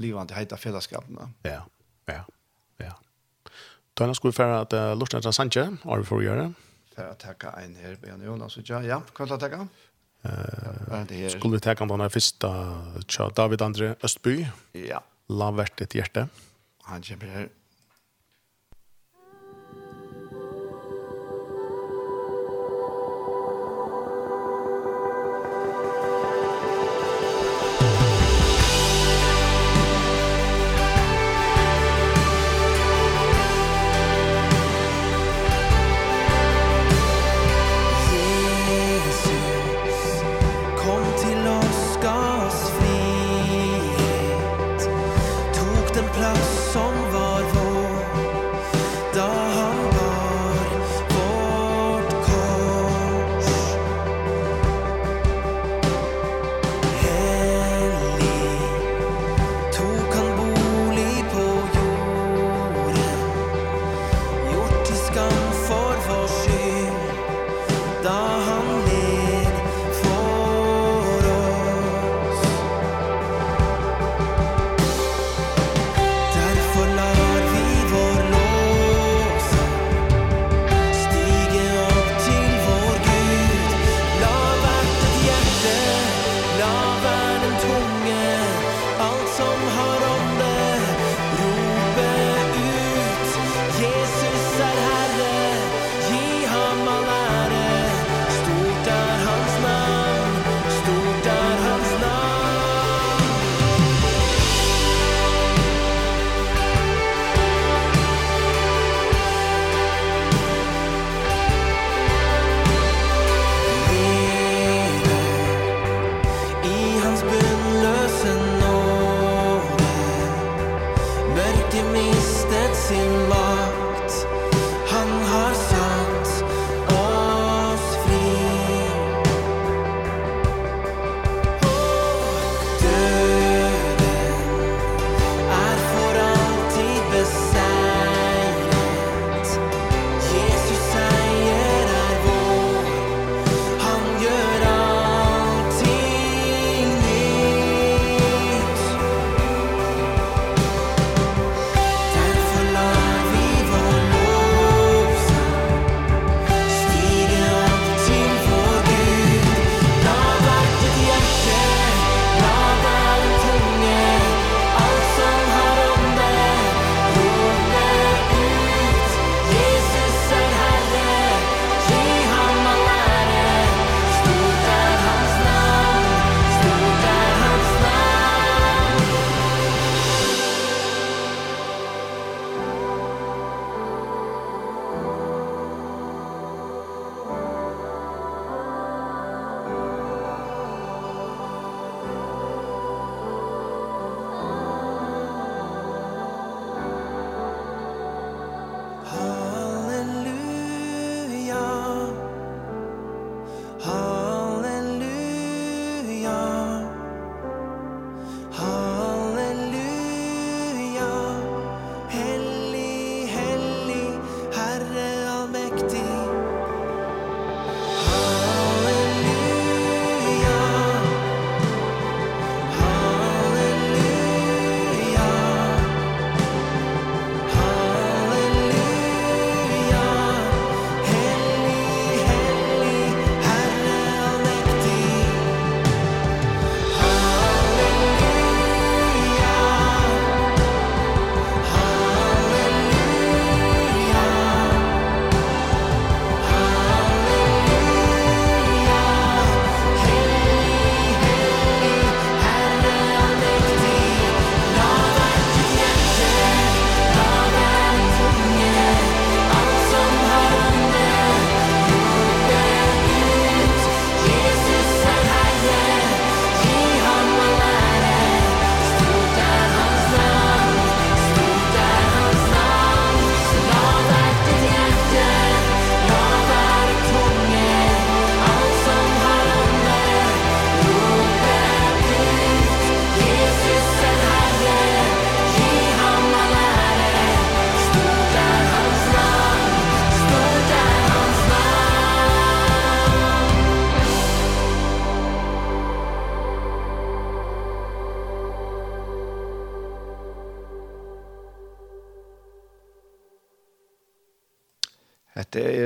livande heita fellesskapene. Ja, ja, ja. Da skulle vi fære at uh, Lorten etter Sanje, har vi for å gjøre. Det er å en her, Bjørn Jonas, ja, ja, hva er det å skulle vi takke den første, David André Østby. Ja. La ett et hjerte. Han kommer her.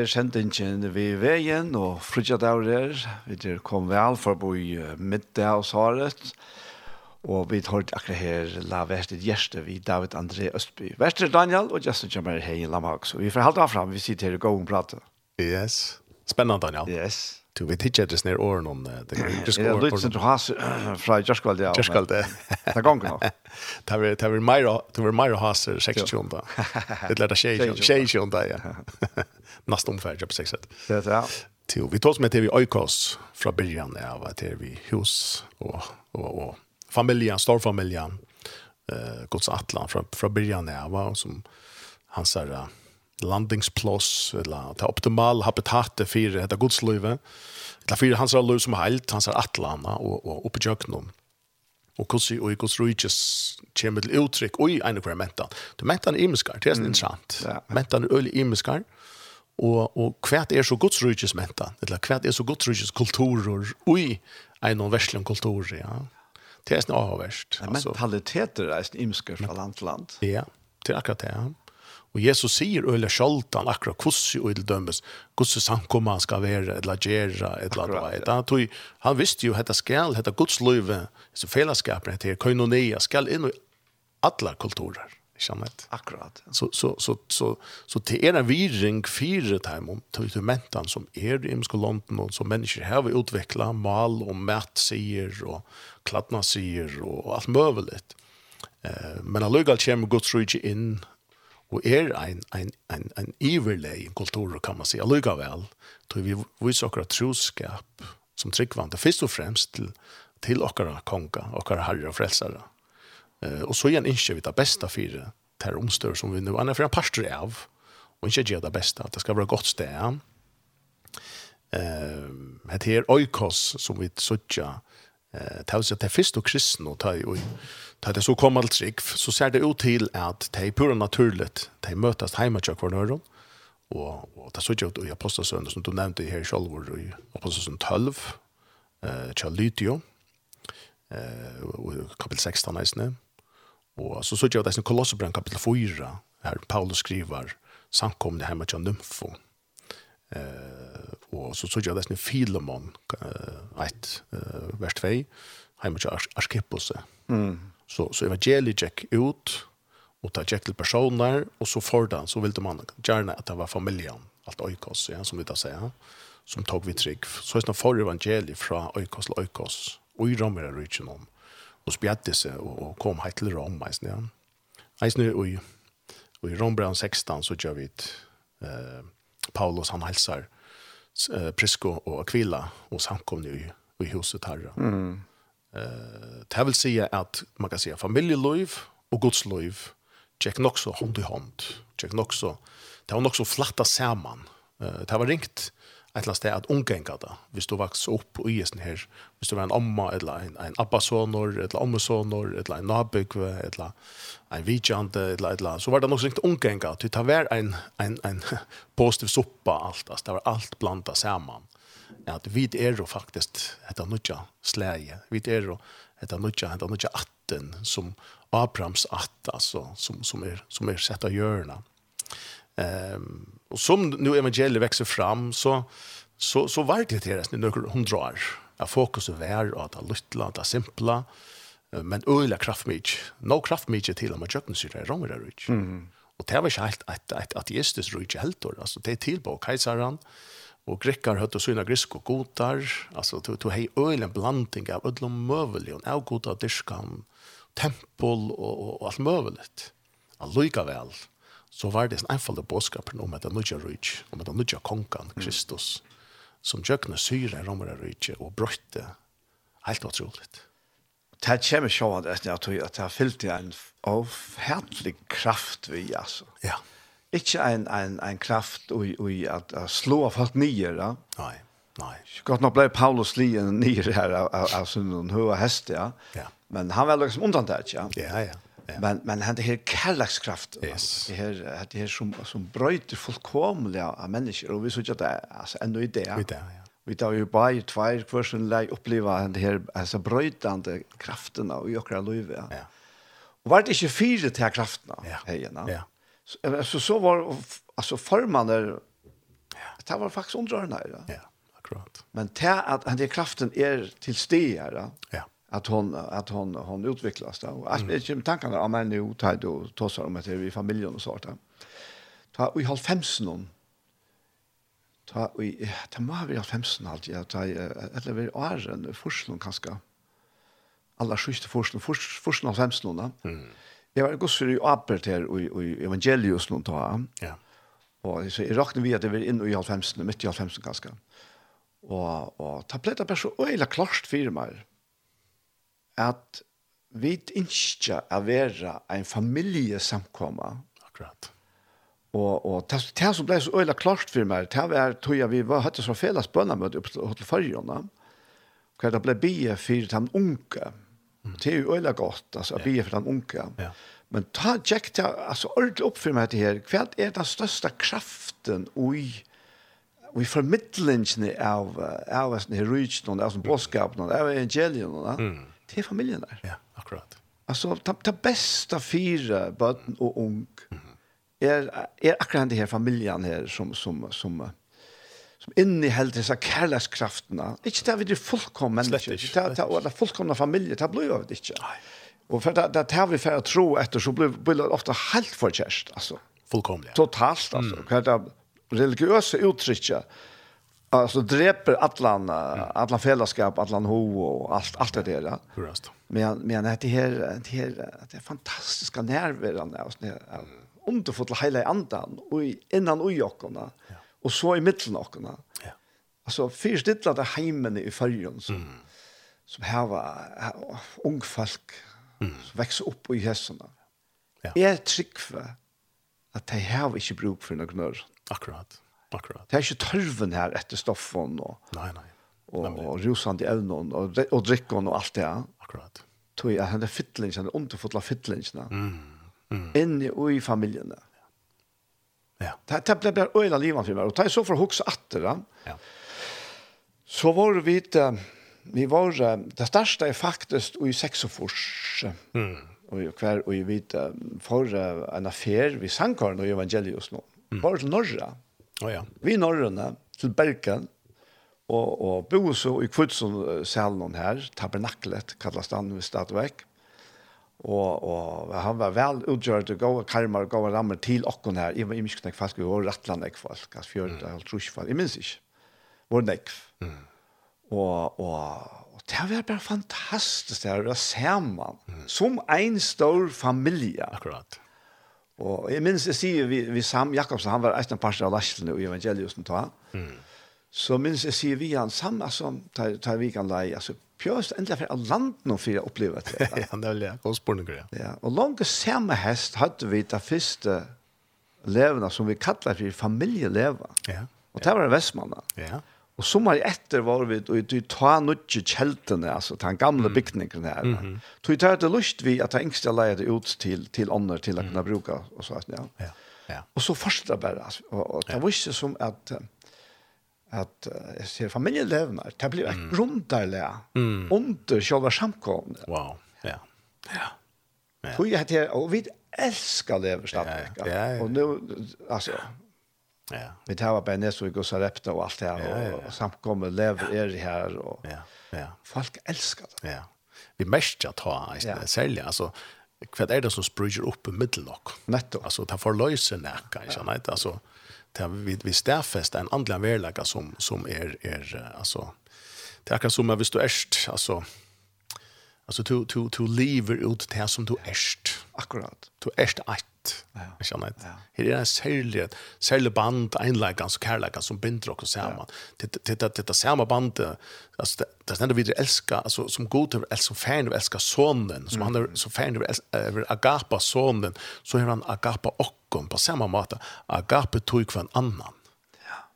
sendingen vi veien, og frutja daurer, vi kom vel forbo i middag og svaret, og vi tar akkurat her la verste gjeste vi David André Østby. Verste Daniel og Justin Jammer hei i Lamak, så vi får halte av frem, vi sitter her og går og prater. Yes, spennende Daniel. Yes. Du vet inte att det snär åren om det. [clears throat] Det är lite som du har från Jörskvald. Jörskvald. Det gång nog. Det var det var Myra, det var Myra Haser 60 då. Det lärde sig sig sig då ja. [laughs] [laughs] Nästa omfärd på sex sätt. Det ja. Till vi tog med till vi Oikos från början av att det vi hus och och och familjen, stor familjen. Eh Guds Atlan från från början av som han sa landingsplås, eller det optimale habitatet for dette godslivet, eller for hans liv som helt, hans atlana og, og oppe jøknum. Og hvordan og hvordan rujtjes kommer til uttrykk og i ene hver mentan. Du mentan imeskar, det er sånn interessant. Mm. Mentan er øyelig imeskar, og, og hva er så gods rujtjes mentan, eller hva er så gods rujtjes kulturer og i ene verslen kulturer, ja. Det er sånn avhverst. Mentaliteter er sånn imeskar fra land til land. Ja, det er akkurat det, ja. Og Jesus sier øyla sjoltan akkurat kussi og ildømmes, kussi samkomma han skal være, eller gjera, eller hva. Han, tog, han visste jo hetta skal, hetta gudsløyve, så fellesskapen heter koinonia, skal inn i alla kulturer. Kjennet. Akkurat. Så, så, så, så, så til er en virring fire timer til mentan som er i Imskolonten og som mennesker har vi utviklet, mal og mat sier og kladna sier og alt møveligt. Eh, men allugall kommer Guds rydde inn og er ein ein ein ein overlay kultur kan man säga lugga vel tror vi vi sokra troskap som tryggvande först og fremst til til okkara konka okkara herre og frelsare. Eh och så igen inte vi det bästa för ter omstör som vi nu annar för en pastor av och inte ge det bästa att det ska vara gott stäm eh det här oikos som vi söker eh tals att det först och kristen och ta i Da det så kom alt trygg, så ser det ut til at det er pura naturligt. Det er møtes hjemme kvar kvarnøren, og, og det så ut i Apostelsønnen, som du nevnte her selv, i Apostelsønnen 12, eh, til Lydio, eh, kapitel 16 eisne. Og så så ikke ut i Kolossebrenn kapitel 4, her Paulus skriver samkomne hjemme til Nymfo. Eh, og så så ikke ut i Filemon, eh, 1, eh, vers 2, hjemme til Arkippose. Mm Så, så evangeliet gick ut, og ta gikk til personer, og så for den, så ville man gärna at det var familien, alt oikos, ja, som vi da sier, som tog vi trygg. Så är det for evangeliet fra oikos til oikos, og i romer regionen om, og spjette seg, og, kom helt til rom, men ja. Eisen, og i, og i rombrann 16, så gjør vi eh, Paulus, han hälsar eh, Prisco og Aquila, og samkomne i, i huset här Mm Eh, det vil si at man kan si familieliv og godsliv tjekk nok så hånd i hånd. Tjekk nok så, det var nok så flatta saman. Eh, det var ringt et eller annet sted at omgenga det. Hvis du vaks opp i isen her, hvis du var en amma, eller en, en abbasonor, eller ammesonor, eller en nabygve, eller en vidjande, eller et eller så var det nok så ringt omgenga. Det var en, en, en [laughs] positiv soppa alt, det var alt blanda saman at vi er jo faktisk etter nødja slæge. Vi er jo etter nødja, etter nødja atten, som Abrahams att, alltså, som, som, er, som er sett av hjørna. Um, og som nu evangeliet växer fram, så, så, så var det det nesten noen hundra år. Ja, fokuset var att det lytla, det simpla, men øyla No Nå kraftmidj til at man kjøkkensyrer er ronger det ut. Mm. Og det var ikke helt et, et ateistisk rujtje helt, altså det er tilbå kajsaren, Och grekkar syna grisk och gotar, alltså to to hej öl en blandning av ödlom mövel och av gotar diskan, tempel och och allt möveligt. Alluka väl. Så var det en enfaldig bådskap om att nu jag rich, om att nu jag konkan Kristus som jökna syra romare rich och brötte. Helt otroligt. Det kommer sjåan att jeg tror att det har fyllt en avhärtlig kraft vi altså. Ja. Ikke en, en, en kraft i, i at, at slå av folk nye, da. Nei, nei. Godt nok ble Paulus lien nye her av, av, av sin høye hest, ja? Ja. Men han var liksom undan det, ja? Ja, ja. Men men han det här kärlekskraft yes. det här det här som som bröt fullkomliga av människor och vi så att alltså ändå i det. Vi där ja. Vi tar ju bara ju två kvarsen lä uppleva det här alltså brötande krafterna och i våra liv. Ja. Och var det inte fyra till krafterna. Ja. Hejna. Ja. Så, så var alltså förmannen det var faktiskt underhållande. Ja. ja, akkurat. Men det att han det kraften är till stede ja Ja. Att hon att hon hon utvecklas då och mm. alltså tankarna om en nu tid då tossar om att det är familjen och sånt där. Ta vi har 15 någon. Ta vi ta må vi har 15 allt jag ta eller vi är en forskning kanske. Alla sjuste forskning forskning 15 någon. Mm Det var gosser i apert her i i evangelius noen ta. Ja. Og så jeg rakne vi at det var inn i halvfemsen, midt i halvfemsen ganske. Og, og ta pletta bare så øyla klarst fyrir meg at vi ikke er vera en familiesamkomma. Akkurat. Og, og det, det som ble så øyla klart for meg, det var tog jeg vi var hatt så felles bønnemøte opp til Hotel Farjona, hvor det ble bie for de unge. Mm Det är ju öjla gott, alltså, att be för den unga. Ja. Men ta check ta alltså allt upp för mig det här. Kvärt är den största kraften oj vi förmedlingen av av oss när reach någon av som boskap någon av evangelion och mm. till familjen där. Ja, akkurat. Alltså ta ta bästa fyra barn och ung. Mm. Är är akkurat det här familjen här som som som inni helt dessa kärlekskrafterna. Inte där vi det fullkomna människor. Det där där fullkomna familie, det blir ju inte. Och för det där vi för att tro efter så blir blir ofta helt förkärst alltså. Fullkomligt. Totalt alltså. Mm. Kvar religiösa uttrycka alltså dreper allan allan fällskap, allan ho och allt allt det där. Hurrast. Men men det här det här det är fantastiska nerver där och sån där underfulla hela andan och innan och jockorna. Ja og så i middelen av Ja. Altså, fyrst dittla det heimene i fyrjon som, mm. som heva ung folk mm. som vekser opp i hessene. Ja. Jeg trykker at de heva ikke bruk for noen nør. Akkurat, akkurat. Det er ikke tørven her etter stoffen og, nei, nei. og, og rusande evnen og, og drikken og alt det her. Akkurat. Tog jeg henne fytlingen, underfotla fytlingen, mm. mm. inne og i familjene. Ja. Det det blev där öla livan för mig och det så för huxa åter då. Ja. Så var vi det vi var det största är faktiskt i Sexofors. Mm. Och kvar och vi vet för en affär vi sankar och evangelius nu. Mm. Bara till norra. Oh, ja. Vi norrna till Bergen och och bo så i Kvudson salen här tabernaklet kallas det nu stadväck og og han var vel utgjørt og gav karmer og gå rammer til okkon her. I i mysknek fast og rattland ek folk as fjørð og trusch folk, i minns var nek og og og det var bare fantastisk det var saman som en stor familie. Akkurat. Og jeg minns jeg sier vi, vi Sam Jakobsen han var eisne parster av Larsen og evangeliusen ta. Mm. så minns jeg sier vi han Sam altså tar, tar vi kan lei altså Pjøst endelig for land nå for å oppleve det. [laughs] ja, det er det. Godt spørsmål, ja. ja. Og langt samme hest hadde vi det første levende som vi kallar for familieleva. Ja. Og det var Vestmannen. Ja. Og sommar etter var vi og du ta nødje kjeltene, altså den gamle bygningen her. Mm -hmm. Tar det lust vi at det engste leide ut til, til ånder til å kunne bruke, og så, ja. Ja. Ja. Og så fortsatte det bare, altså. Og, og det var ikke som at... Um, at jeg ser familielevner, det blir et grunderlig, mm. under selve samkomne. Wow, ja. Ja. ja. Tog jeg til, og vi elsker lever stadig. Ja, ja, ja. Og nå, altså, ja. vi tar bare Nesvig og Sarepta og alt det her, ja, ja, ja. og samkomne lever er her, og ja, ja. folk elsker det. Ja. Vi mestrar ta, ja. særlig, altså, hva er det som sprudger opp i middelnok? Nettopp. Altså, det får løse nækka, ikke sant? Altså, det vi vi stärfest en andlig verlägga som som är är alltså det är som att du ärst alltså alltså to to to lever ut det som du ärst akkurat. Du ärst ett Ja. Jag känner det. Her är en særlig, særlig band, einleggans og kärlekan som binder oss samman. Det det samme bandet, alltså det, det ständer vi elska, alltså som god til elska, som færen vil elska sonen, som han så fan færen över agapa sonen, så är han agapa okkom på samma måte. Agape tog för en annan.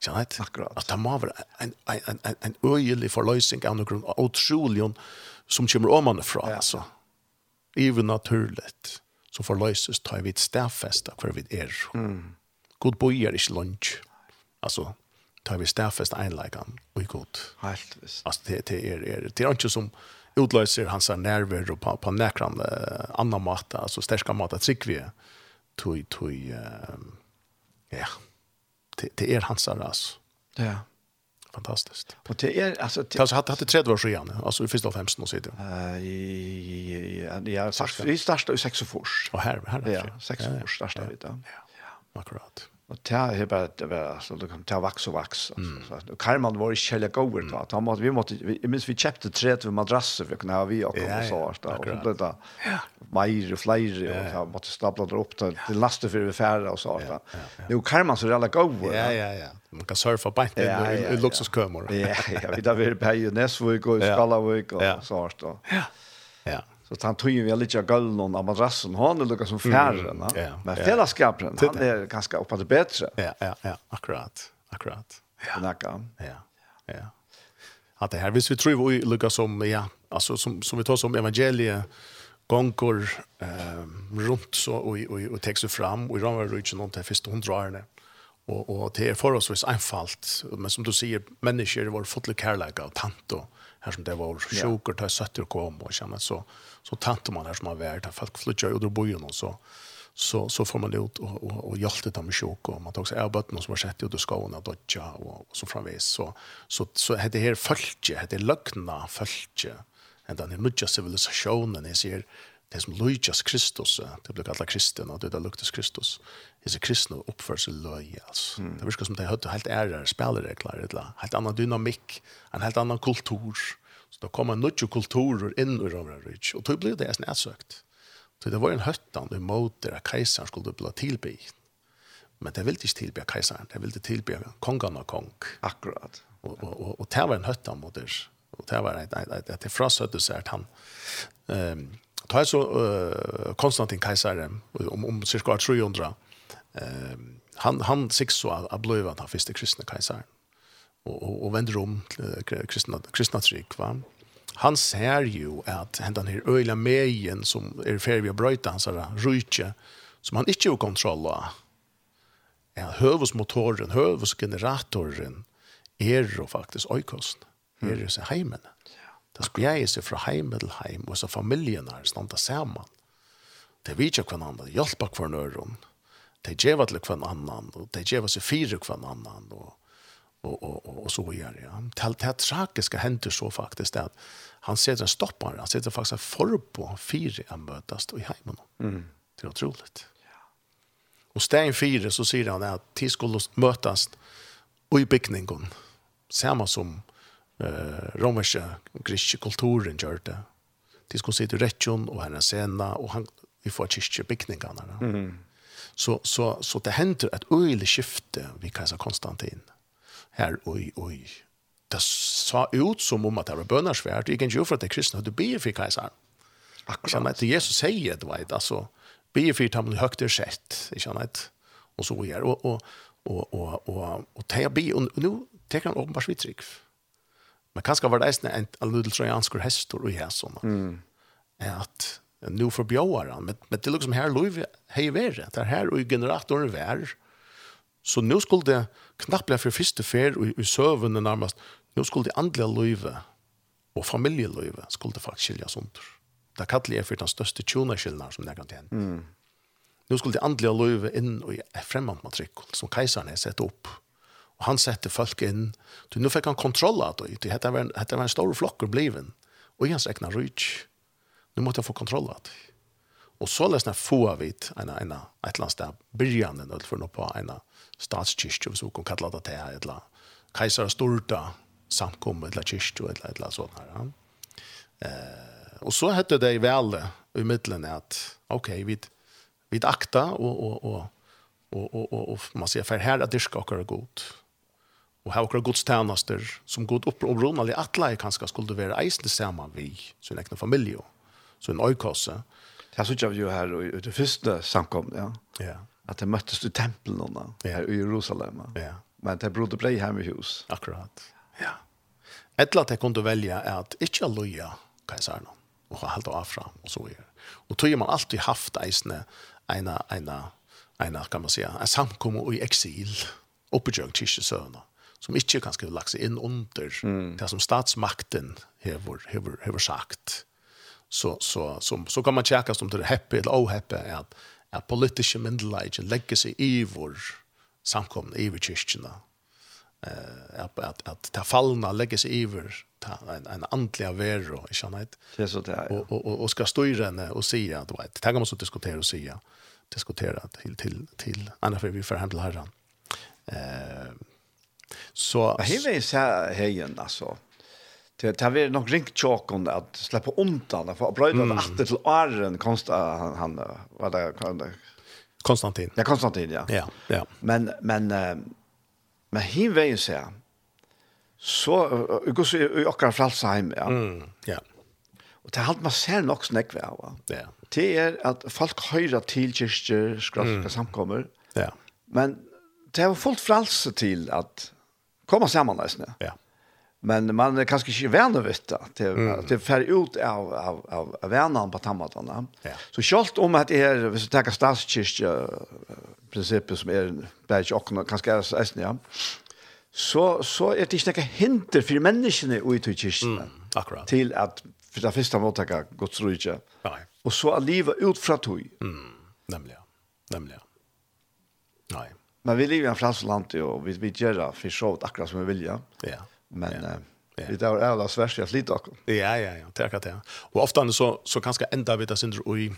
Ja, vet. Akkurat. Att det må vara en en en en, en öjlig förlösning av någon otrolion som kommer om man ifrån ja. alltså. Even naturligt så forløses tar vi et stedfest hver vi er. Mm. God boi er ikke lunch. Altså, tar vi stedfest einleikene og i god. Helt visst. Altså, det, det, er, er, det er ikke som utløser hans nerver og på, på nekran uh, annan måte, altså sterska måte trygg sikk vi tog, tog, uh, ja, det, det er hans altså. Ja fantastiskt. Och det är alltså det alltså hade hade tredje års igen alltså i första av 15 och så det. Eh ja, sagt vi startade ju sex och här här. Ja, sex och vi då. Ja. Akkurat. Og det är bare, det var alltså det kan ta vax och vax alltså så Karman var ju kjellig goer da. att måtte, vi måtte, vi jeg minns vi kjøpte tre til madrasser for å kunne ha vi og och så så ble det där og flere, og och så måste stapla det opp til, til laste for vi færre og så så nu Karman så jävla goer ja ja ja man kan surfa på inte i luxuskömor ja ja vi da vi på i nästa og i skalla vecka och så så ja ja Så han tog ju väldigt lite guld någon av madrassen. Han är lika som färren. Mm. Men fällskapen, han är ganska uppe det bättre. Ja, ja, ja, akkurat. Akkurat. Ja. Ja. Ja. Att det här visst vi tror vi lika som ja, alltså som som vi tar som evangelie gånger eh runt så och och och texter fram och ramar runt någon till första hundrarna och och det är för oss så enkelt men som du säger människor var fotlig kärlek och tant och här som det var sjuker där sätta och kom och känna så så tant man här som har varit att folk flyttar och då bor ju någon så så så får man ut och och, och hjälpte dem med sjuk och man tog sig arbetet någon som har sett ut och skåna dodja och, och så framvis så så så det här följe hade lögna fölke ända den nya civilisationen är ser det som Lujas Kristus, det blir kallat kristen, och det där luktas Kristus, det är kristna uppförsel löj, alltså. Mm. Det verkar som det hade helt ärare spelregler, eller helt annan dynamik, en helt annan kultur. Så då kommer nutjo kulturer in i av det, och då blir det nästan sökt. Så det var en höttan i det att kejsaren skulle bli tillbe. Men det ville ikke tillbe kejsaren, det ville inte kongen og kong. Akkurat. Og, og, og, og det var en höttan mot det. Og det var et, et, et, et, ett frasöte at han... Um, ta så uh, Konstantin Kaisaren om, om cirka 300 eh, han, han sikt så att blev han första kristna kaisaren och, och, och vänder om till kristna, kristna tryck va? han ser ju att den här öyla mejen som är färdig att bröjta hans rujtje som han inte har kontroll av ja, hövusmotoren, hövusgeneratoren er jo faktisk ojkost. Mm. Er jo seg heimene. Det spreier seg fra heim til heim, og så familien er standa saman. Det vidtja hver annan, det hjelper hver nøyron, det gjør til hver annan, og det gjør seg fire hver annan, og, og, og, og, og så gjør det. Ja. Det, det tragiske hender så faktisk det at han setter en stoppar, han setter faktisk en forbå fire han møtast i heimen. Mm. Det er utroligt. Ja. Og stein fire så sier han at de skulle møtast i bygningen, samme som eh, romerske, griske kulturen gjør det. De skulle sitte i rettjon og henne sena, og han, vi får kyrkje bygningene. Mm. Så, så, så det hender et øyelig skifte vi kajser Konstantin. Her, oi, oi. Det sa ut som om at det var bønnersvært. Det kan ikke gjøre for at det er kristne, du ber for. Akkurat. Kjenner at Jesus sier, du vet, altså, ber for dem høyt er sett, kjenner at, og så gjør. Og, og, og, og, og, og, og, og, og, og, og, og, og, og, og, og, Men kanskje var det eisen en, en liten trojansk hestor og her sånn. Mm. At nu förbjöar han. Men, men det er liksom här lov hei være. Det er her og generatorn vär. Så nu skulle det knappt bli för første fer och i søvende närmast. Nu skulle det andliga lov och familjelivet skulle det faktiskt skilja sånt. Det kallar jag för den største tjonaskillnaden som det kan tjene. Mm. Nu skulle det andliga lov in och i främmande som kejsaren har sett upp. Mm Og han sette folk inn. Du, nå fikk han kontroll av det. Dette var, en, dette var en stor flokker bliven. Og hans egna rydt. Nå måtte jeg få kontroll av det. Og så løsne få av vidt en, en, et eller annet sted, byrjande nødt for noe på en statskirke, hvis hun kan kalle det til et eller annet. Kaiser Storta samkommet, et eller annet kirke, et eller annet sånt her. Eh, og så hette det i vele, i middelen, at ok, vi, vi akta, og, og, og, og, og, og, og man sier, for her er det okker godt og har okra gudstjenester som god opp og rundt alle atleie kanskje skulle være eisende sammen vi, sin egen familie, så en øykosse. Jeg synes vi jo her i det første samkommet, ja. ja. At det møttes i tempelen ja. her i Jerusalem. Ja. Men det brodde brei hjemme i hus. Akkurat, ja. Et eller annet jeg kunne velge er at ikke løye nå, og holde av fra og så gjør. Og tog man alltid haft eisende ena, ena, ena, kan man säga, en samkommet i eksil oppe i kyrkesøvnene som ikke kan skrive lagt seg inn under mm. det som statsmakten hever hever hever sagt så så så så kan man checka om det happy eller ohappy att att politiske myndelige legger seg i vår samkomne, i kyrkorna eh att att at ta fallna legger seg i ta en en andliga vero ikke sanhet. Det så där. Och och och ska styre henne och säga att vet. Tänk om man så diskutera och säga diskutera till till till andra för vi för handla. Eh Så jag vill ju säga hejen alltså. Det tar vi nog ringt chokon att släppa undan för att bröda mm. att till Arren konst han, han vad det kan Konstantin. Ja, Konstantin, ja. Ja, ja. Men men men hin vill säga så går så i akkurat Fralsheim, ja. Mm, ja. Och det har man ser nog snäck va. Ja. Det är att folk höra till kyrkor, skraske mm. samkommer. Ja. Men det har fullt fralse till att komma samman nästan. Ja. Men man är kanske inte vän vet det till mm. till färg ut av av av, av på tammatarna. Ja. Så schalt om att är vi så tackar statskyrka principer som är bäst och kanske är snä. ja. Så så är det inte hinder för människorna och i kyrkan. Mm. Akkurat. Till att för det första mottaka Guds rike. Ja. Och så att leva ut från tog. Mm. Nämligen. Nämligen. Men vi lever i en fransk land och vi, vi det för så akkurat som vi vill. Ja. ja. Men ja. Ja. Det är alla svært jag lite akkurat. Ja, ja, ja, tack att det. Och ofta så så kanskje ända vi det synder i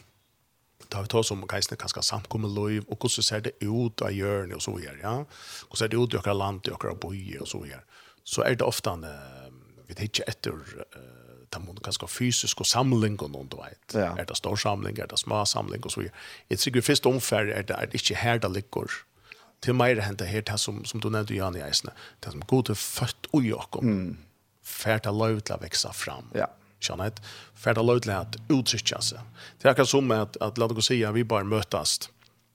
tar vi tar som kanske kanskje samkommer lov och hur så ser det ut att göra og och så videre, ja. Och så är det ut i akkurat land, i akkurat byar och så videre? Så är det ofta uh, vi hittar efter ta mun ganska fysisk och samling och noen, du vet. Ja. Är det stor samling, är det små samling och så vidare. Ett sig først omfär er det är det inte här det ligger till mer henta här tas som som du nämnde Jan i Eisne. Det som gode till fött och Jakob. Mm. Färta lövtla växa fram. Ja. Janet färda lövtla att uttrycka sig. Det är som att att låt oss säga vi bara mötas.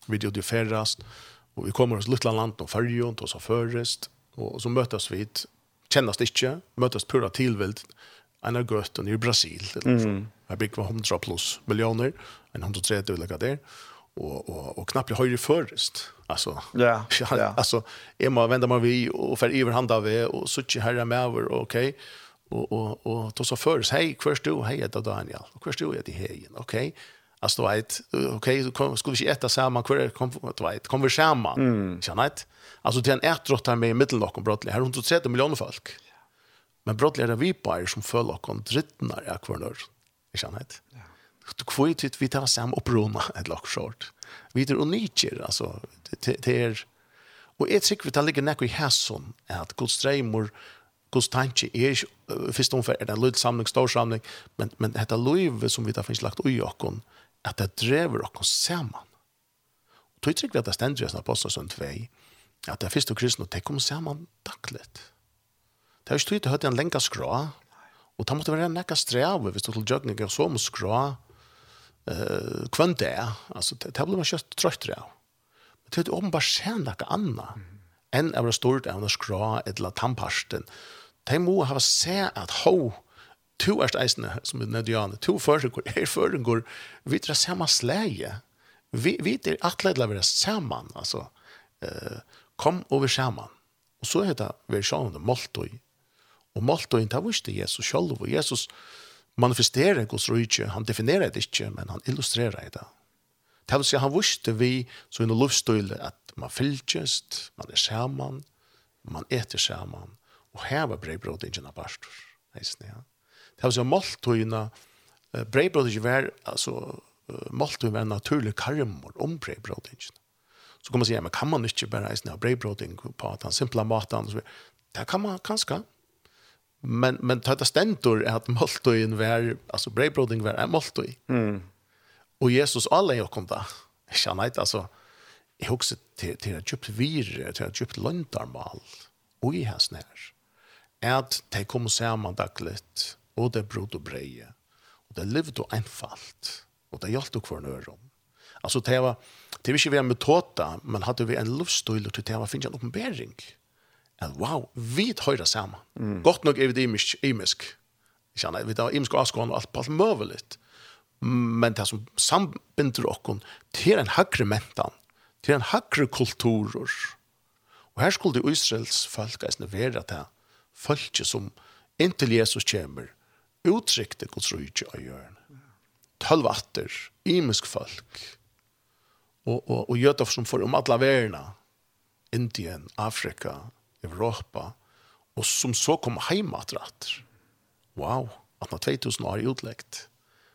Vi det ju färrast och vi kommer oss lilla land och färjon och så förrest och så mötas vi hit kännas det inte mötas pura tillvilt en gött och i Brasil mm. Jag blir var 100 plus miljoner en 130 eller vad och och och knappt ju förrest Alltså. [laughs] Ja. ja. Alltså är man vända man vi och för över hand och så tjej herre med över okej. Okay? Och och och då så förs hej först du hej då Daniel. Och först du är det hej. Okej. Okay? Alltså vet okej okay, så skulle vi äta samman kvar kom du vet kom vi samman. Mm. Ja nej. Alltså det är en ärtrottar med mittellock och brottlig. Här runt 30 miljoner folk. Men brottlig är det vi på som följer kontritnar jag kvar nu. Jag nej. Ja. Du kvittit vi tar sam upprona ett lock short vidare och niker alltså det är och ett sikt vi tar ligger näck i hässon att Guds strejmor Guds tanke är först om er det lud samling stor samling men men dette löv som vi da finnes lagt ui jakon att det driver och samman. Och tog trygg vi att det ständer ju aposteln som två att det första kristna det kommer samman dagligt. Det har ju stått att höra en länka skra och det måste være en nekka sträv hvis du til jøgning er så om skra eh kvant där alltså det blir man just trött där. Men det är uppenbart sen där anna än av det stort av det skra ett la tamparsten. De må ha se att ho to er steisene som er nødjane, to føringur, er føringur, vi er samme sleie vi, vi er atleidla være saman, altså, eh, kom over saman. Og så er det versjonen av Moltoi, og Moltoi, det visste Jesus sjálf, og Jesus, manifesterer Guds rydtje. Han definerer det ikke, men han illustrerer det. Det vil si, han visste vi, så i noen lovstøyle, at man fylkjest, man er sammen, man eter sammen, og var brevbrot ingen av pastor. Heisen, ja. Det vil si, måltøyene, brevbrot ikke var, altså, måltøyene var naturlig karmor om brevbrot ingen. Så kan man si, ja, men kan man ikke bare heisen av brevbrot på at han simpla maten, så. Det kan man kanskje, Men men tata stentor er at måltojen var alltså brödbroding var en måltoj. Mm. og Jesus alla jo kom där. Jag nei altså jeg hugsa til til at köpt vir til at köpt lundarmal. og i hans nær at det kom samman dagligt og det bröd og breie og det levde einfalt, og Och det hjälpte kvar nöron. altså det var det visste vi en metoda men hadde vi en lovstøyler til det var finnes en uppenbarelse at wow, vi høyre sammen. Mm. Godt nok er vi det imisk, imisk. Jeg vi tar imisk avskående og alt på alt møvelig. Men det som sambinder okkon til en høyre mentan, til en høyre kulturer. Og her skulle det Israels folk eisne være til folk som inntil Jesus kommer, uttrykte Guds rydde av hjørne. Tølv atter, imisk folk, og, og, og jøder som får om alle verene, Indien, Afrika, Europa, og som så kom heima atter. Wow, at 2000 år er utleggt,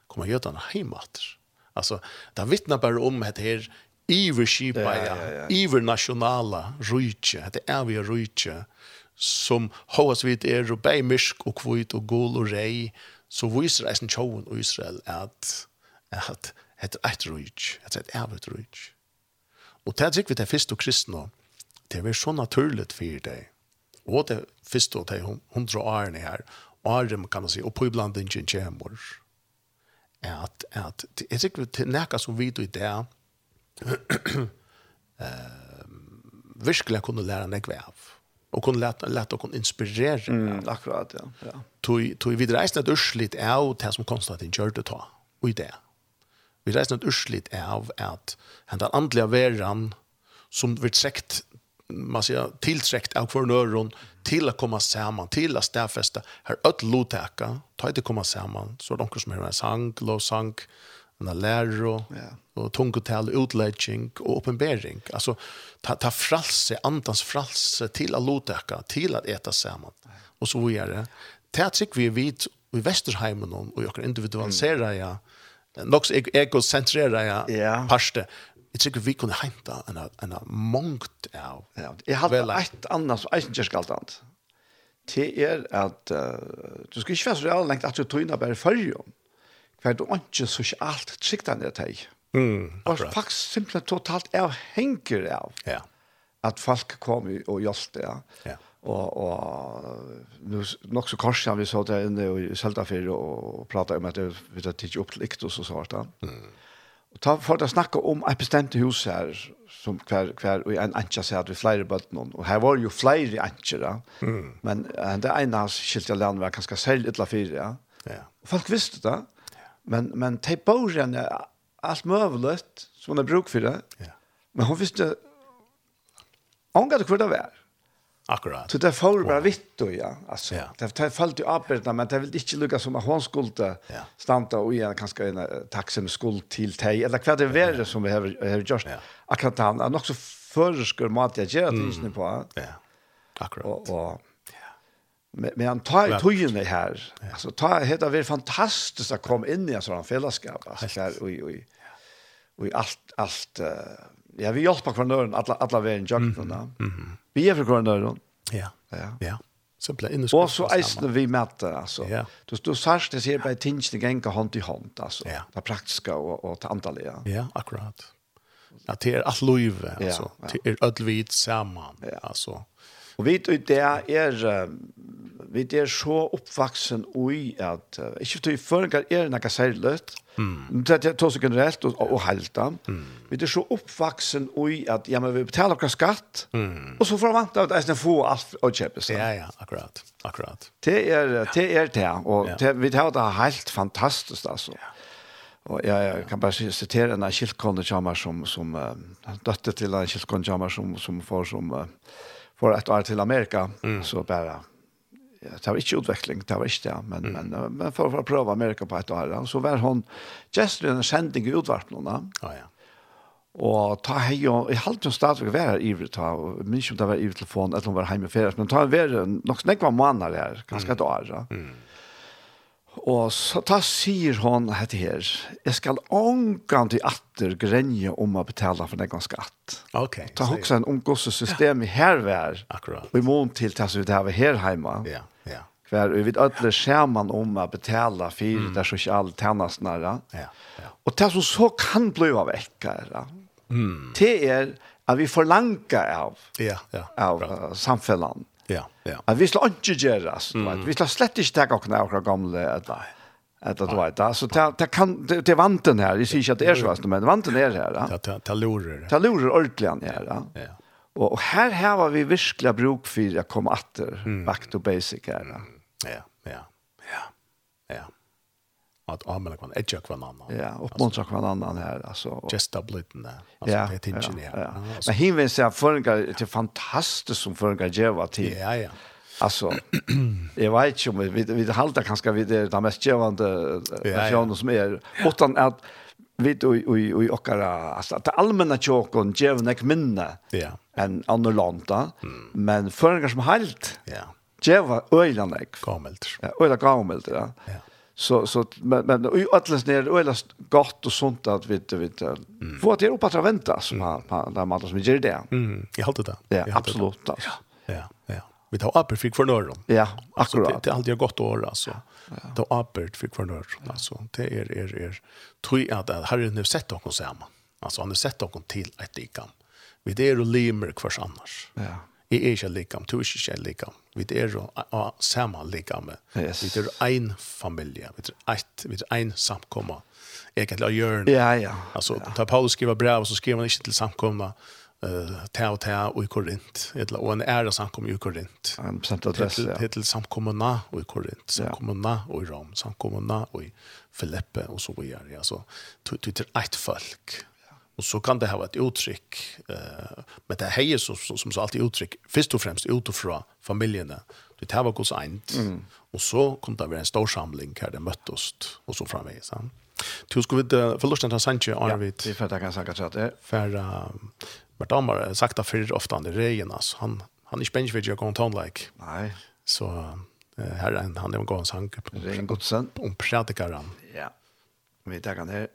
kom jødene heima atter. Altså, det vittnar bare om det här iverskipa, ja, ja, ja. ivernationala rujtje, det är vi rujtje, som hos vid er og beimyrsk og kvitt og gul og rei, så viser eisen tjoen og Israel at, at det er et rujtje, at et er et rujtje. Og det er sikkert det første kristne, Det er så naturligt för dig. Och det först då till hundra årene här. årene kan man säga, och på ibland ikke en kämmer. Att, att det är til näka som vi i det [clears throat] virkelig kunne lære meg av. Og kunne lette, lette og kunne inspirere. Mm, akkurat, ja. ja. Tog vi reisende et urslitt av det som Konstantin gjør det ta, og i det. Vi reisende et urslitt av at den andelige verden som vi trekt man säger tillträckt av kvarnöron till att komma samman, till att stäfesta. Här öll lotäka, ta inte komma samman. Så de som är en sank, lovsank, en lärro, ja. och tungotal, utledging och uppenbering. Alltså ta, ta fralse, andans fralse till att lotäka, till att äta samman. Och så vidare. Tätsik vi vid i Västerheimen och jag kan individualisera mm. ja. Något egocentrera ja, ja. parste jeg tror vi kunne hente en, en mångt av ja, Jeg har et annet som jeg ikke skal alt Det er at uh, du skal ikke være så real lengt at du tog inn og bare følge om hver du ikke så ikke alt sikter ned til Mm, og faktisk simpelthen totalt avhenger av ja. at folk kom og hjalp det. Ja. ja og og nu nok så kanskje han vi så der inne i Seldafjell og prata om at det vi tar tidlig opp til Iktos og sånt da. Mm. Og ta for å snakke om et bestemt hus her, som hver, hver og en antja sier at vi flere bøttene, og her var jo flere antjer, mm. men uh, det ene av skilte land var ganske selv ytla fire, ja. ja. Og folk visste det, ja. men, men de bor igjen alt møvlet, som hun er bruk for det, ja. men hun visste, hun gav det hvor det var. Akkurat. Så det får bara vitt då ja. Alltså ja. det har fallt ju arbeta men det vill inte lucka som att hon skulle ja. stanta och igen kanske en tacksam skuld till dig eller vad det är som vi har har gjort. Ja. Akkurat han är också förskur mat jag gör det inte på. Ja. Akkurat. Och, och Men, men han tar tojen det här. Alltså, ta, det har vært fantastiskt att komma in i en sånn fällskap. Alltså, her, og, og, Och og allt. alt, uh, ja, vi hjelper hverandre alla alle veien jøkken. Mm -hmm. Vi är för kvar Ja. Ja. Ja. Simpelt in i skolan. Och så eisne vi møter, altså. Ja. Du du sørst, det ser bare tingene gänga hånd i hånd, altså. Ja. Det praktiske og, og och antaliga. Ja, akkurat. Ja, det er är att leva ja. Det är ödlvit samman Ja. Og vi det er vi er så oppvaksen i at uh, ikke til føringer er noe særlig mm. det er to seg generelt og, og halte mm. vi er så oppvaksen i at ja, men vi betaler noe skatt mm. og så forventer vi at jeg får alt og seg. ja, ja, akkurat, akkurat. det er det, er det og ja. det, vi tar det helt fantastisk altså ja. Og jeg, jeg kan bare sitere en av kjeltkående som, som uh, døtte til en kjeltkående jammer som, som får som uh, för ett år till Amerika mm. så bara ja, det var inte utveckling, det var inte det, men, mm. men, men för, för att pröva Amerika på ett år, så var hon gestor en sändning i utvarpnarna. Ja, ja. Og ta hei jo, jeg halte jo stadigvæk være ivrig ta, og minns minst om det var ivrig telefon, eller om det var hjemme i ferie, men ta en være, nok snakk var måneder her, ganske et år. Mm. Og så ta sier hon hette her, jeg skal ångan til atter grenje om å betale for den skatt. Ok. Ta hoksa en omgåse system i hervær. Akkurat. Og i mån til tas ut har her heima. Ja, ja. Hver, vi vet alle skjermen om å betale for mm. det sosiale tjenestene. Ja, ja. Og det som så kan bli av ekkere, mm. det er at vi forlanger av, ja, ja. av uh, samfunnet Ja, ja. At vi skal ikke gjøres, mm. vi skal slett ikke ta oss av gamle, at nei. du vet. var det. Så det kan det är vanten här. Det syns att det är så fast men vanten är här. Ja, ta ta lurar. Det lurar ordentligt här. Ja. Och och här här var vi verkliga bruk för att komma åter back to basic här. Ja, ja. Ja. Ja att anmäla ett edge kvar annan. Ja, uppmuntra kvann annan här alltså. Just dublitten där. Alltså ja, det tänker ni. Ja, ja. alltså. Men hin vill säga förringar till fantastiskt som förringar Jeva till. Ja, ja. Alltså jag vet ju om vi vi halta kanske vi det där mest ja, personer som är utan att vi och i och alla alltså det allmänna tjokon gevnek minne. Ja. En annan landa mm. men förringar som helt. Ja. Jeva öjlanek. Gammelt. Ja, öjla gammelt, ja. Ja så så men men i atlas ner och eller gott och sånt att vet du vet mm. få det upp att vänta som mm. har där man som gör det. Mm. Jag håller det. Ja, absolut. Ja. Ja, ja. Vi tar upp fick för norr. Ja, akkurat. Det är alltid gott år alltså. Då upp fick för norr alltså. Det är är är tror jag att Herren har sett oss samman. Alltså han har sett dem till ett ikam. Vi det är och limer kvars annars. Ja. Jeg er ikke likam, du er ikke likam. Vi er samme likam. Yes. Vi er en familie, vi er ett, vi er en samkomma. Egentlig av hjørnet. Ja, ja. Altså, ja. da Paulus skriver brev, så skriver han ikke til samkomna uh, ta og ta og i Korint. Etla, og en ære samkommer i Korint. En bestemt adresse, ja. Til, til samkommerne og i Korint, samkommerne og i Rom, samkommerne og i Filippe og så videre. Altså, det er ett folk Och så kan det ha ett uttryck eh men det här är så som, som så alltid uttryck först och främst utifrån familjerna. Det här var hos ent. Mm. Och så kom det vara en stor samling här det möttes och så framväg så. Du skulle inte förlusten av Sanche Arvid. Ja, det för att jag kan säga att det för uh, Bertan har sagt det för ofta under rejen alltså. Han han är spänd vid jag går ta like. Nej. Så uh, här är han han är en gång sank på. Det är en god sen. Om predikaren. Ja. Vi tar kan här.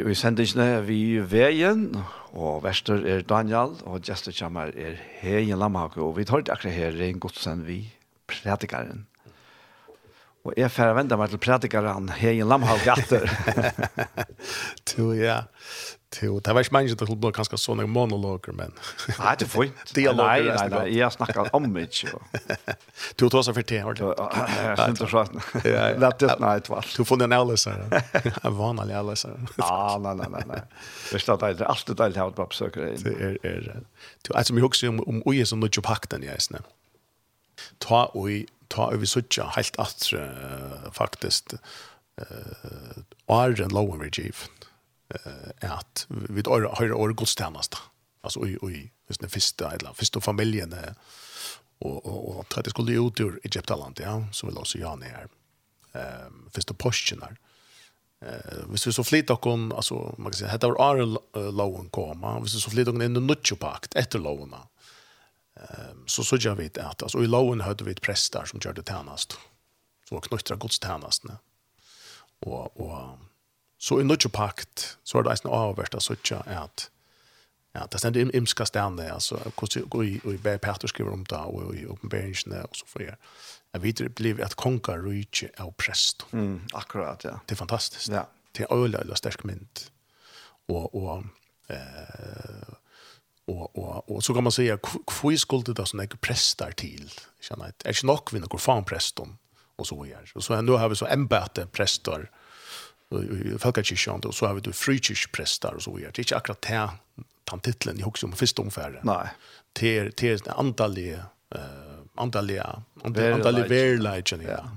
er i sendingene vi veien, og verster er Daniel, og gestet kommer er Heien Lamhake, og vi tar det akkurat her i en godsen vi prædikeren. Og jeg får vende meg til prædikeren Heien Lamhake etter. du, [laughs] ja. Jo, det var ikke mange som å ganske sånne monologer, men... Nei, det er fint. [laughs] Dialoger. Nei, nei, nei, jeg snakker om meg ikke. [laughs] Du tar seg for te, har du? Jeg synes det er sånn. Lett ut, nei, tvall. Du funnet en avløsere. [laughs] En vanlig avløsere. Nei, nei, nei, nei. Det er deilig. Alt er deilig å bare besøke deg. Det er er. Du, jeg som jeg husker om om ui som nødvendig pakten, jeg snem. Ta ui, ta ui suttja, helt atre, faktisk, åren loven vi givet eh, at vi har året godstjeneste. Altså, oi, oi, hvis den første, eller første familien, og, og, og til at skulle ut ur Egyptaland, ja, så vil også Jan her, Um, første posten her. Eh, hvis vi så flyt dere, altså, man kan si, hette var året loven koma, hvis vi så flyt dere inn i Nutsjopakt etter lovene, um, så så gjør vi det at, altså, i loven hadde vi et prester som gjør det tjenest, som var knyttet godstjenestene, og, og Så i nødvendig pakt, så er det eisen avhverst av suttja at Ja, det stendt im imska stande, altså, og i, og i Berg Petter skriver om det, og i oppenberingsene, og så fyrir. Jeg vet det blir at konga rujtje av prest. Mm, akkurat, ja. Det er fantastisk. Ja. Det er øyla, eller sterk mynd. Og, og, eh, og, og, og så kan man säga, hvor skulle det da sånne prester til? Kjenner, er ikke nok vi noen fan preston, og så gjør. Og så nå har vi så embete prestar, folkakirkjan og så har vi då frikyrkprästar och så videre. Det er ikke akkurat det den titlen i också om første första ungefär. Nej. Till antallige, uh, antallige, antaliga antallige verligen ja.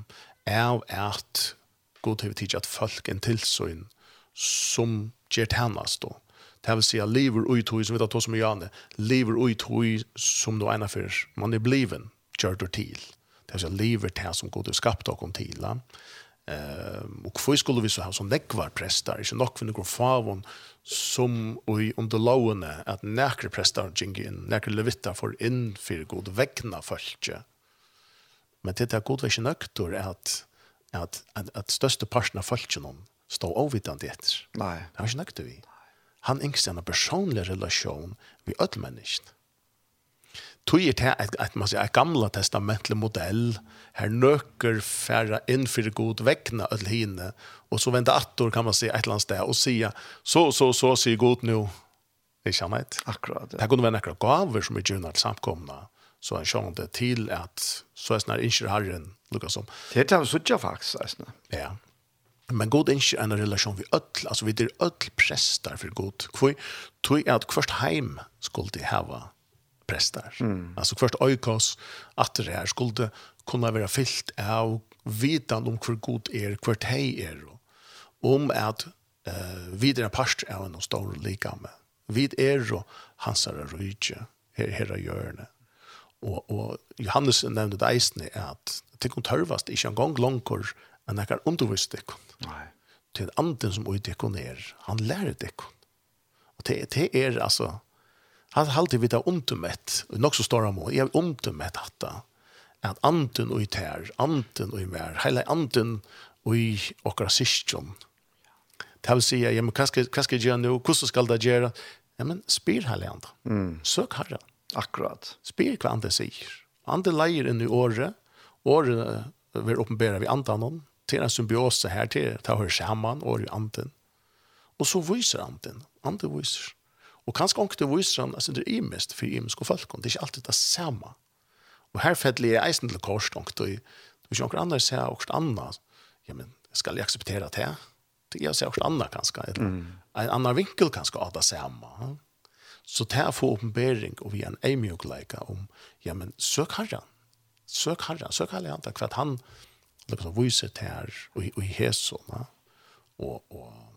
Är at god til vi tidsi at folk en tilsyn som gjør tennast då. Det vil si at lever ui hur som vi tar att som jag lever ui hur som du ena för man er bliven gjør kört til. Det vil si at lever det som god har skapat okkom til. Ja. Ehm och för skulle vi så ha som nekvar prestar, inte nok för några favon som i under låne att näkre prestar ginge in, näkre levita för in för god väckna folke. Men det är god väsen öktor att att att, att största parten av folken hon står ovitande efter. Nej. Det har inte vi. Han ängst en personlig relation vid ödmänniskan tog er det et, et, man sier, et gamla testamentlig modell, her nøker færre inn for god vekkene ødel hine, og så venter attor, kan man si, et eller annet sted, og sier, så, så, så, sier god nå, det kjenner jeg. Akkurat, ja. Det kunne være akkurat gaver som er gjerne til samkomne, så han kjenner det til at, så er sånn her herren, lukket som. Det er det vi sier faktisk, det Ja. Men god ikke en relasjon vi ødel, altså vi er ødel prester for god. Hvor, tog er at hvert heim skulle de hava prestar. Mm. Alltså först oikos att det här skulle kunna vara fyllt av vitan om hur god er, hur hej er. Om att eh, vidare parst av en stor likame. Vid er och hans är rydde, her, herra hjörne. Och, och Johannes nämnde det eisne att det kan törvast inte en gång långkor enn ekkar undervist ikkon. Nei. Til anden som ut ikkon er, han lærer ikkon. Och det, det är alltså Han halte vi det ontumett, og nok så står han må, jeg ontumett hatta, at anten og i tær, anten og i mer, hele anten og i okra syskjon. Det vil si, ja, men hva skal, hva skal jeg gjøre nå, hvordan skal det gjøre? Ja, men spyr hele andre. Mm. Søk herre. Akkurat. Spyr hva andre sier. Andre leier inn i året, året vil åpenbære vi antanon, til en symbiose her til, å høre sammen, året i anten. Og så viser anten, anten viser. Og kanskje ikke det viser han, altså det er imest for imeske folk, det er ikke alltid det samme. Og her fedelig er eisen til kors, og du er ikke noen andre sier også annet, ja, men skal jeg akseptere det? Det er sier også annet kanskje, eller mm. en annen vinkel kanskje av det samme. Så det er for åpenbering, og vi er en eimjukleika om, ja, men søk herren, søk herren, søk herren, for han, det er sånn, viser til her, og i hesona, og, og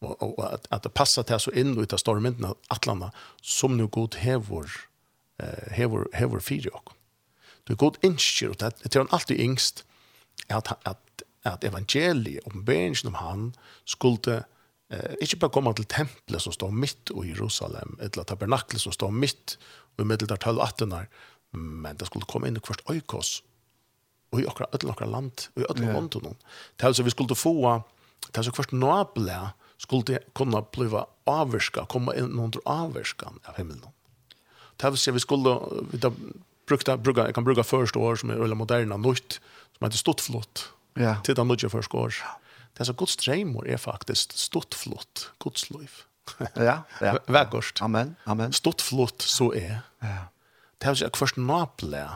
og, og at, at det passer til så in i det stormen av atlanda, som nu god hevor eh hevor hevor fyra och det er god inskir og det är alltid yngst att att att evangeliet om bänken om han skulle eh ikke bare komma til templet som står mitt i Jerusalem eller tabernaklet som står mitt i medeltal 12 men det skulle komme inn i hvert oikos og i okra ödla okra land och i ödla yeah. Det er så vi skulle få det så hvert nabla skulle kunna bli avverska, komma in under avverskan av himmelen. Det vill säga vi skulle vi da, brukta, bruka, jag kan bruka första år som är öliga moderna nytt, som heter stortflott. Ja. Titta nytt första år. Det är så Guds drömmor är faktiskt stortflott, Guds liv. ja, ja. [laughs] Vägost. Amen, amen. Stortflott så är. Ja. Det vill säga först naple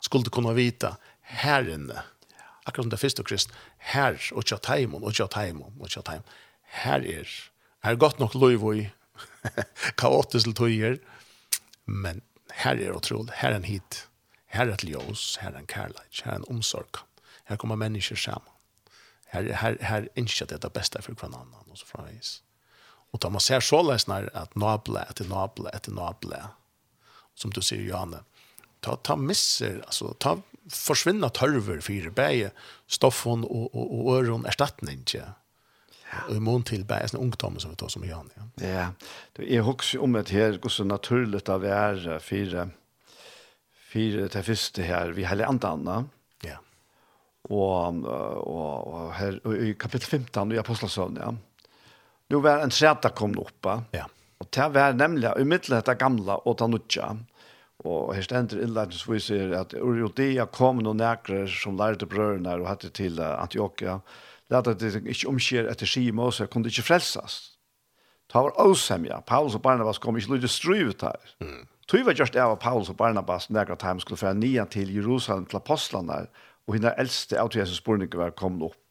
skulle kunna vita herren. Akkurat som det första krist, här och tjatajmon och tjatajmon och tjatajmon her er. Her er godt nok lov i [laughs] kaotisk tøyer, men her er utrolig, her er en hit, her er et ljøs, her er en kærleik, her er en omsorg. Her kommer mennesker sammen. Her, her, her ønsker det det beste for hver annen, og så fra veis. Og da man ser så løsner at nabla etter nabla etter nabla, som du sier, Johanne, ta, ta misser, altså, ta forsvinna tørver for bæge, stoffen og, og, og øren erstatning, ikke? Ja Og i mån til bare sånne ungdommer som vi tar som gjør Ja, Ja, det er også om et her, hvor så naturlig det er fire, fire til første her, vi heller andre andre. Ja. Og, og, og, her, og i kapittel 15 i Apostelsøvn, ja. Nå var en træta kom opp, ja. Og det var nemlig i middelen av gamla og ta nødja. Og her stender innledningsvis at Uriodea kom noen nækere som lærte brødene og hette til Antioquia. Ja lät att det inte omskär efter skima och så kunde inte frälsas. Ta var osämja. Paulus och Barnabas kom inte lite struvet här. Mm. Tog var just av Paulus och Barnabas nægra timmar skulle föra nia till Jerusalem till apostlarna och hinna äldste av Jesus borning var kom upp.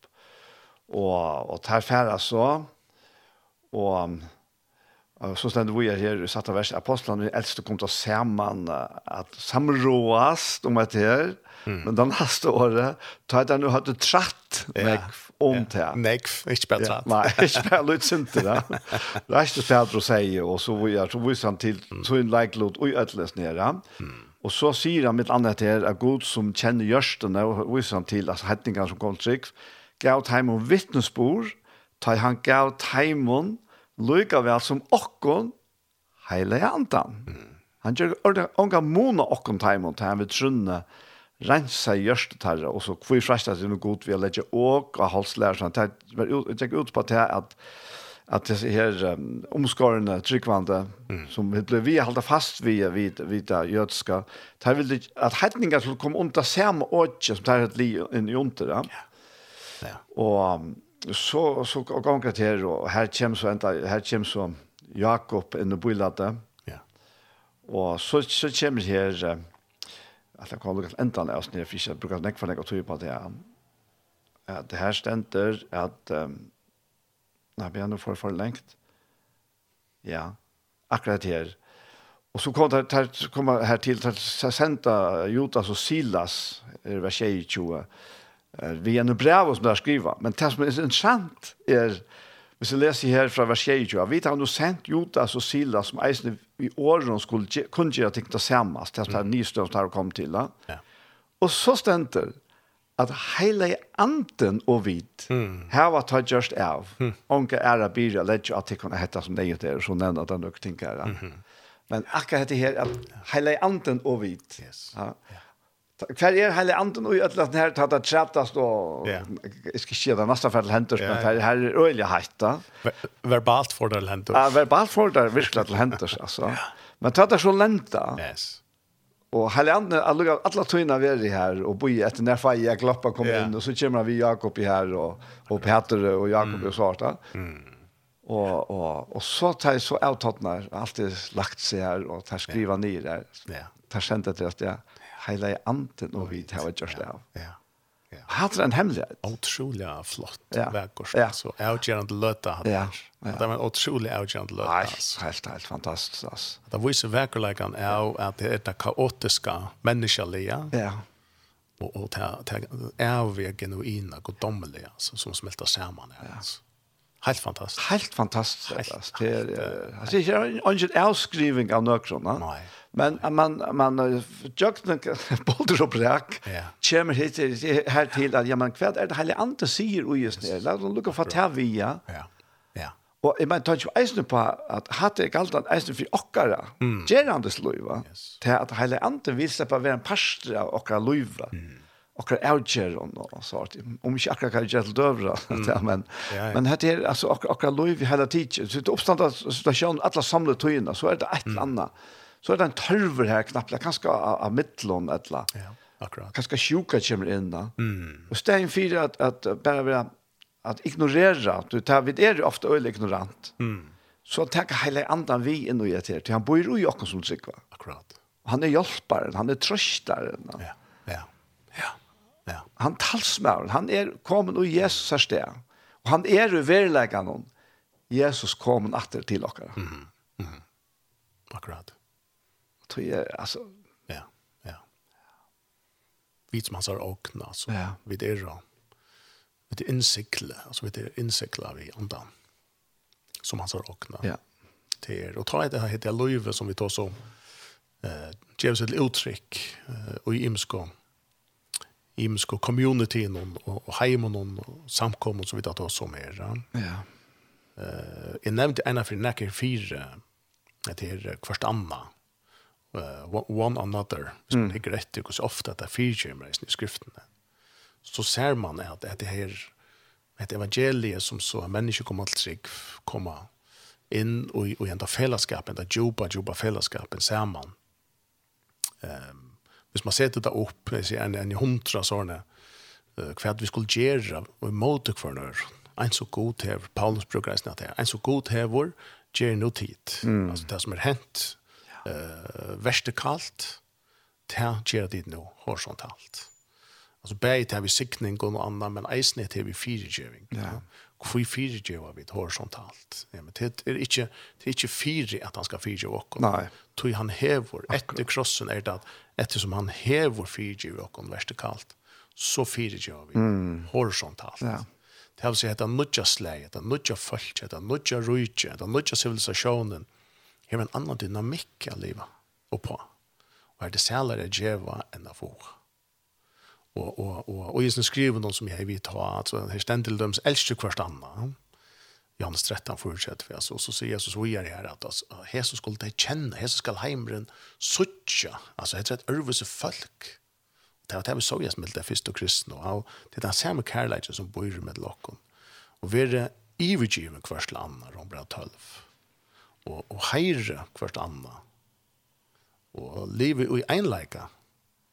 Och och tar färra så och så ständer vi här i satta vers apostlarna äldste kom til samman att samråast om att det här Mm. Men den neste året, da hadde jeg nå hatt tratt meg om til. Ja. Ikke bare tratt. Nei, ikke bare litt sinte da. [laughs] Det er ikke spedre å si, og så viser han til, så en leiklod, og ødeles nere. Mm. Og så sier han mitt annet her, at Gud som kjenner gjørstene, og viser han til, altså hettingene som kom trygg, gav teimon vittnesbord, ta han gav teimon, lykka vel som okkon, heile andan. Mm. Han gjør ånga mona okkon teimon, til han vil trunne, rensa i gjørstetarra, og så hvor frasta det noe god vi har åk og av sånn, det gikk ut på det at at det her um, omskårende tryggvande mm. som vi ble vi halda fast vi vid vid jødska det vil at hedningar skulle komme under samme åkje som der et li inn i under ja. ja. og så så ganger til og her kjem så enda her kjem så Jakob inn i bylade, ja. og så så kjem her att jag kommer att ändra när jag fiskar brukar näck för näck och på det är det här ständer att um, när vi ändå får förlängt ja akkurat här och så kommer det kommer här till att sända Jotas och Silas är vers 22. vi är nu brev som där skriva men det som är intressant är Hvis jeg leser her fra vers 22, vi tar nu sendt Jotas og Silas som eisende i åren skulle kunne gjøre ting til tillsammans. Det är nystövst här och kom till. Ja. Og så ständer at hela anden og vid mm. här var det just av. Mm. Onka är det bira lätt att det kunne heta som det er, så nämnde det nok ting tänker. Mm. Men akkurat heter her, at hela anden og vid. Yes. Ja. ja. Hver er heile anden og i ødelen her, tatt det trettast og, jeg skal ikke det nesten for det henter, men her, her er øyelig heit da. Verbalt for det henter. Ja, verbalt for det virkelig til henter, [laughs] altså. Men tatt det så lenta. Yes. Og heile anden, alle, alle tøyna vi er i her, og boi etter når fei jeg glappa kom yeah. inn, og så kommer vi Jakob i her, og, og Peter og Jakob mm. og Svarta. Og, og, og så tar jeg så avtattene, alltid lagt seg her, og tar skriva yeah. nyr her. Ja. Tar sendt til at jeg, heilige anten og vi tar gjort det av. Ja. Ja. Hatt en hemmelighet. Otrolig flott ja. verkors. Ja. Så avgjørende løte hadde ja. ja. Det var en otrolig avgjørende løte. Nei, helt, helt fantastisk. Altså. Det viser verkorleggen er at det er det kaotiske menneskelige. Ja. Og, og det er vi genuina, goddommelige, som smelter sammen. Ja. Altså. Helt fantastiskt. Helt fantastisk. Helt, det är alltså inte en avskrivning av något Nej. Men man man jökten bolder upp räck. Chemer hit her til at ja man kvärt er det hela andra sier och just det. Låt oss lucka för Tavia. Ja. Ja. Och jag menar touch eisen på at hade jag allt att eisen för ockara. Gerandes luva. Det att hela andra vill släppa vara en pastor av ockara luva. Mm akkurat avgjøren og sånt. Om ikke akkurat kan gjøre til døvra, [laughs] men, ja, ja. men dette er altså, akkurat, akkurat lov i hele tiden. Så det oppstand av situasjonen, alle samlet tøyene, så er det et eller annet. Så er det en tørver her knappt, kanskje av, av midtlån et eller annet. Ja, akkurat. Kanskje sjuka kommer inn da. Mm. Og stedet for at, at bare være, at ignorera, du tar, vi er jo ofte øyelig ignorant, mm. så tar hele andan vi inn og gjør til, han bor jo i oss som sikva. Akkurat. Han er hjelparen, han er trøstaren. Ja han talsmæren, han er kommet og Jesus er sted. Og han er jo verleggende om Jesus kommet atter til dere. Mm -hmm. Mm -hmm. Akkurat. Tror jeg, altså... Ja, ja. Vi som hans har åkne, altså. Ja. Vi er da. Vi er innsikle, altså vi er innsikle vi andan. Som hans har åkne. Ja. Det er, og ta et det her heter løyve som vi tar så, eh, gjør oss et uttrykk eh, og i imskånd imsko community communityn og, og heimen og samkommen og så videre oss som er. Ja. Uh, jeg nevnte en av nekker fire etter hvert Anna. Uh, one another. Hvis man tenker rett så ofta ofte det er fire i skriftene. Så ser man at det her et evangelie som så mennesker kommer til trygg, kommer inn og, og enda fellesskapen, enda djupa, djupa fellesskapen sammen. Um, hvis man setter det opp, jeg sier, en, en hundra sånne, uh, hva vi skulle gjøre, og måte for når, en så god hever, Paulus bruker eisen at det, en så god hever, gjør noe tid. Mm. Altså det som er hent, uh, verste kalt, det gjør det nå, horisontalt. Altså bare til vi sikning og noe annet, men eisen til vi firegjøring. Ja. ja hvor fire gjør vi horisontalt. Ja, men det er ikke, det er ikke fire at han skal fire gjør oss. Nei. Tog han hever, etter krossen er det at ettersom han hever fire gjør oss vertikalt, så fire gjør vi mm. horisontalt. Ja. Det vil si at det er nødja slag, det er nødja folk, det er nødja rujtje, det er nødja sivilisasjonen. Det er en annen dynamikk av livet og på. Og er det særlig det enn det får och og og og just nu skriver noen som jag vill ta alltså här ständel döms äldste kvarstanna. Johannes 13 fortsetter vi altså och så sier Jesus vi er her at altså Jesus skulle det kjenne Jesus skal heimren sucha altså det är ett örvelse folk. Det er det vi så jeg med det första kristne og det er den samme kärlek som bor med lokken og vi er ivergiven kvart landa Rombra 12. og, og heire kvart anna. og livet i enleika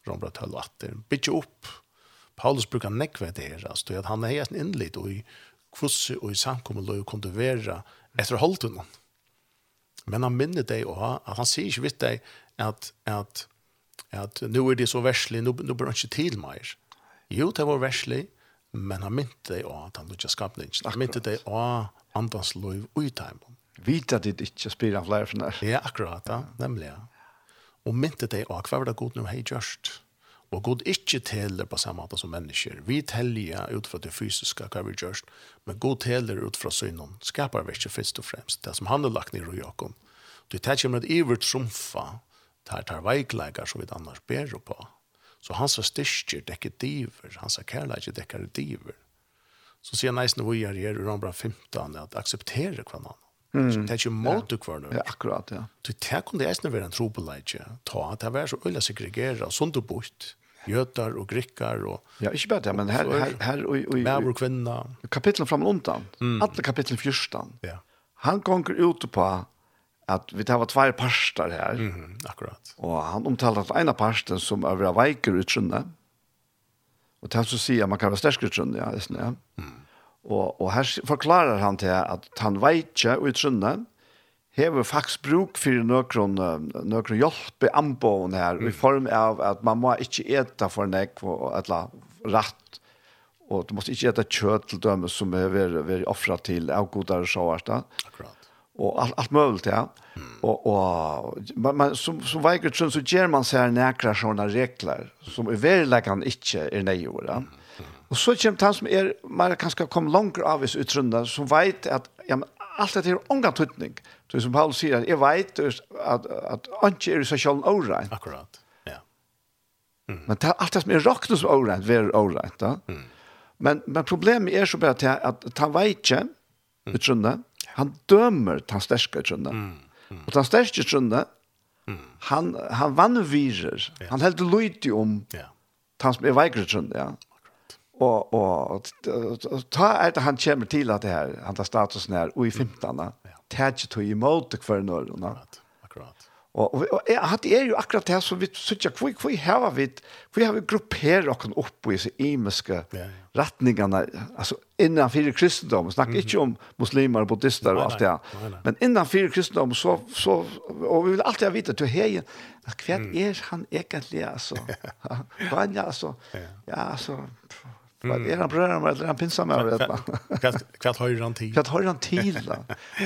Rombra 12 atter, bytje opp. Paulus brukar nekve det her, altså, at han er helt innlitt, og i kvosse og i samkommet løy kunne være etter holdtunnen. Men han minner deg også, at han sier ikke vidt deg at, at, at nå er det så verslig, nå, nå bør han ikke til mer. Jo, det var verslig, men han minner deg også at han ikke skapte ikke. Han minner deg også andans løy ut av Vita dit ikke spyrir han flere fra Ja, akkurat, ja. nemlig, ja og mynte deg av hva var det god nå hei gjørst. Og god ikke teller på samme måte som mennesker. Vi teller ut fra det fysiske hva vi gjørst, men god teller ut fra synen, Skapar vi ikke først og fremst. Det som han har lagt ned i Jakob. Du tar ikke med et ivert trumfa, tar tar veikleikar som vi annars ber på. Så hans styrker dekker diver, hans kærleikar dekker diver. Så sier han eisen vi er i Rambra 15 at akseptere hverandre. Mm. Det er ikke måte hver Ja, akkurat, ja. Så det kunne eisne være en trobeleidje. Ta, det var så øyla segregera, sunt og bort. Jøtar og grikkar og... Ja, ikke bare det, men her... her, her og, og, og, og kvinna. Kapitlen fram og undan. Mm. Alle kapitlen fyrstan. Ja. Han gonger ut på at vi tar tvær parster her. Mm akkurat. Og han omtaler at ena parsten som er veiker utsynne. Og til er så sier man kan være sterk utsynne, ja, nesten, ja. Mm. Og, og her forklarer han til at han veitje og i trunne hever faktisk bruk for nøkron, nøkron hjelp i anboen her, mm. i form av at man må ikke ete for nek og etla ratt, og du måste ikke ete kjøtt til døme som er vært offret til av godare sjåvart. Akkurat. Og alt, alt mulig, ja. Mm. Og, og man, man, som, som veikert trunn, så gjør man seg nekra sånne regler, som i verleggen ikke er nøyere. Mm Og så kommer han som er, man kan skal komme langt av hvis utrunda, som vet at ja, men, alt dette er unga tøtning. Så som Paulus sier, jeg vet at, at ikke er seg selv årein. Akkurat, ja. Mm. Men det, alt det som er råknet som årein, er årein, da. Mm. Men, men problemet er så bare til at han vet ikke utrunda, han dømer den sterske utrunda. Mm. Mm. Og den sterske utrunda, mm. han, han vannvirer, ja. han heldur lydig om ja. han som er veikere utrunda, ja. Og, og ta etter han kommer til at det her, han tar statusen her, og i 15. Ja. Tætje tog imot det hver når. Akkurat, akkurat. Og, og, og at det er jo akkurat det som vi sykja, hvor, hvor har vi, hvor har vi grupperer oss opp i disse imiske ja, ja. retningene, altså innanfor kristendom, snakk mm -hmm. ikke om muslimer og buddhister og alt det, nei, nei. men innanfor kristendom, så, så, og vi vil alltid ha vite til heien, hva er han egentlig, altså? [laughs] Vanja, altså, ja, altså, Mm. Är han bröder eller han pinsar med vet man. Kvart har han tid. Kvart har han tid.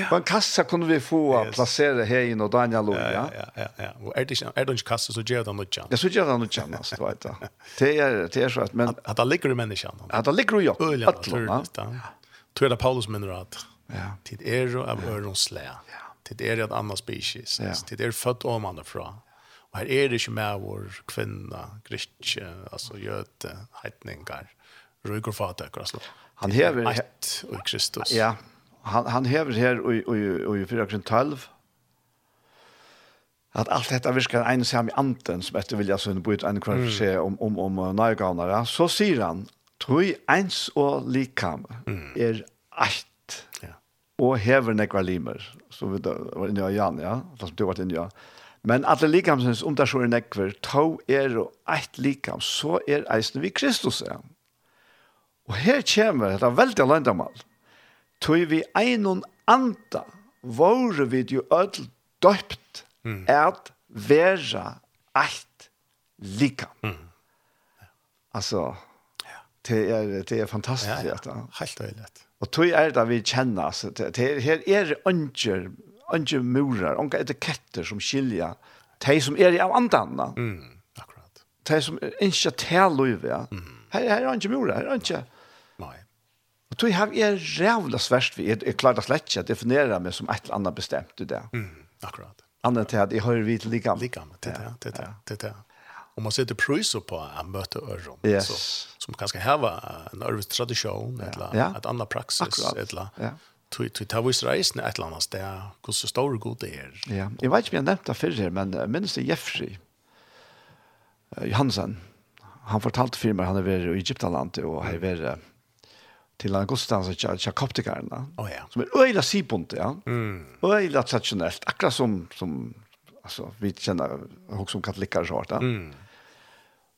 På en kassa kunde vi få yes. placera här inne och Daniel Lund, ja. Ja, ja, ja. Och är det är det inte kassa så ger han något chans. Ja, så ger han något chans, [laughs] du vet. Det är det är så att men att det ligger i människan. Att det ligger ju. Att tror det Paulus menar att ja, tid är av öronslä. Ja. Tid är ett annat species. Tid är fött om andra från. Och här är det ju med vår kvinna, grist, alltså göte, heitningar. Røyger fader, kanskje. Han hever... ett og Kristus. Ja, han, han hever her i 4.12, at allt detta virkar en sam i anten som etter vilja sunn bo ut en kvar se om, om, om nøygavnare, så sier han, tui eins og likam er acht ja. og hever nekvar limer, som vi da var inne i Jan, ja, som du var inne i Jan, Men alle likamsens, om det så er nekver, to er og eit likam, så er eisen vi Kristus, ja. Og her kommer dette veldig landamal. Tøy vi einon anda, våre vi jo ødel døpt mm. at vera eit lika. Mm. Altså, ja. det er, det er fantastisk. Ja, ja. Helt øyelig. Og tog er det vi kjenner, altså, det, det, her er det ønsker, ønsker murer, ønsker etiketter som skiljer de som er i av andene. Mm, akkurat. De som er ikke til løyve. Ja. Mm. Her, her er ønsker murer, her er ønsker tog har jeg rævla svært vi jeg klarer slett ikke å definere meg som et eller annet bestemt i det. Mm, akkurat. Annet til at jeg hører vidt like ligam. Ligam, det er det, det er det, det er Og man setter prøys på å møte øren, yes. så, som kanskje heva en øres tradisjon, eller ja. et annet praksis, akkurat. eller ja. Tui tui tau is reisne et eller annet sted, så stor god det er. Ja, jeg vet ikke om jeg nevnte det før her, men minnes det Jeffrey uh, Johansen, han fortalte for meg, han er ved i Egyptaland, og har vært till Augustan så jag jag kopte. Oh ja. Som er øyla sipunt, ja. Mm. Øyla traditionellt, akkurat som som alltså vi känner också som katolikker så vart. Mm.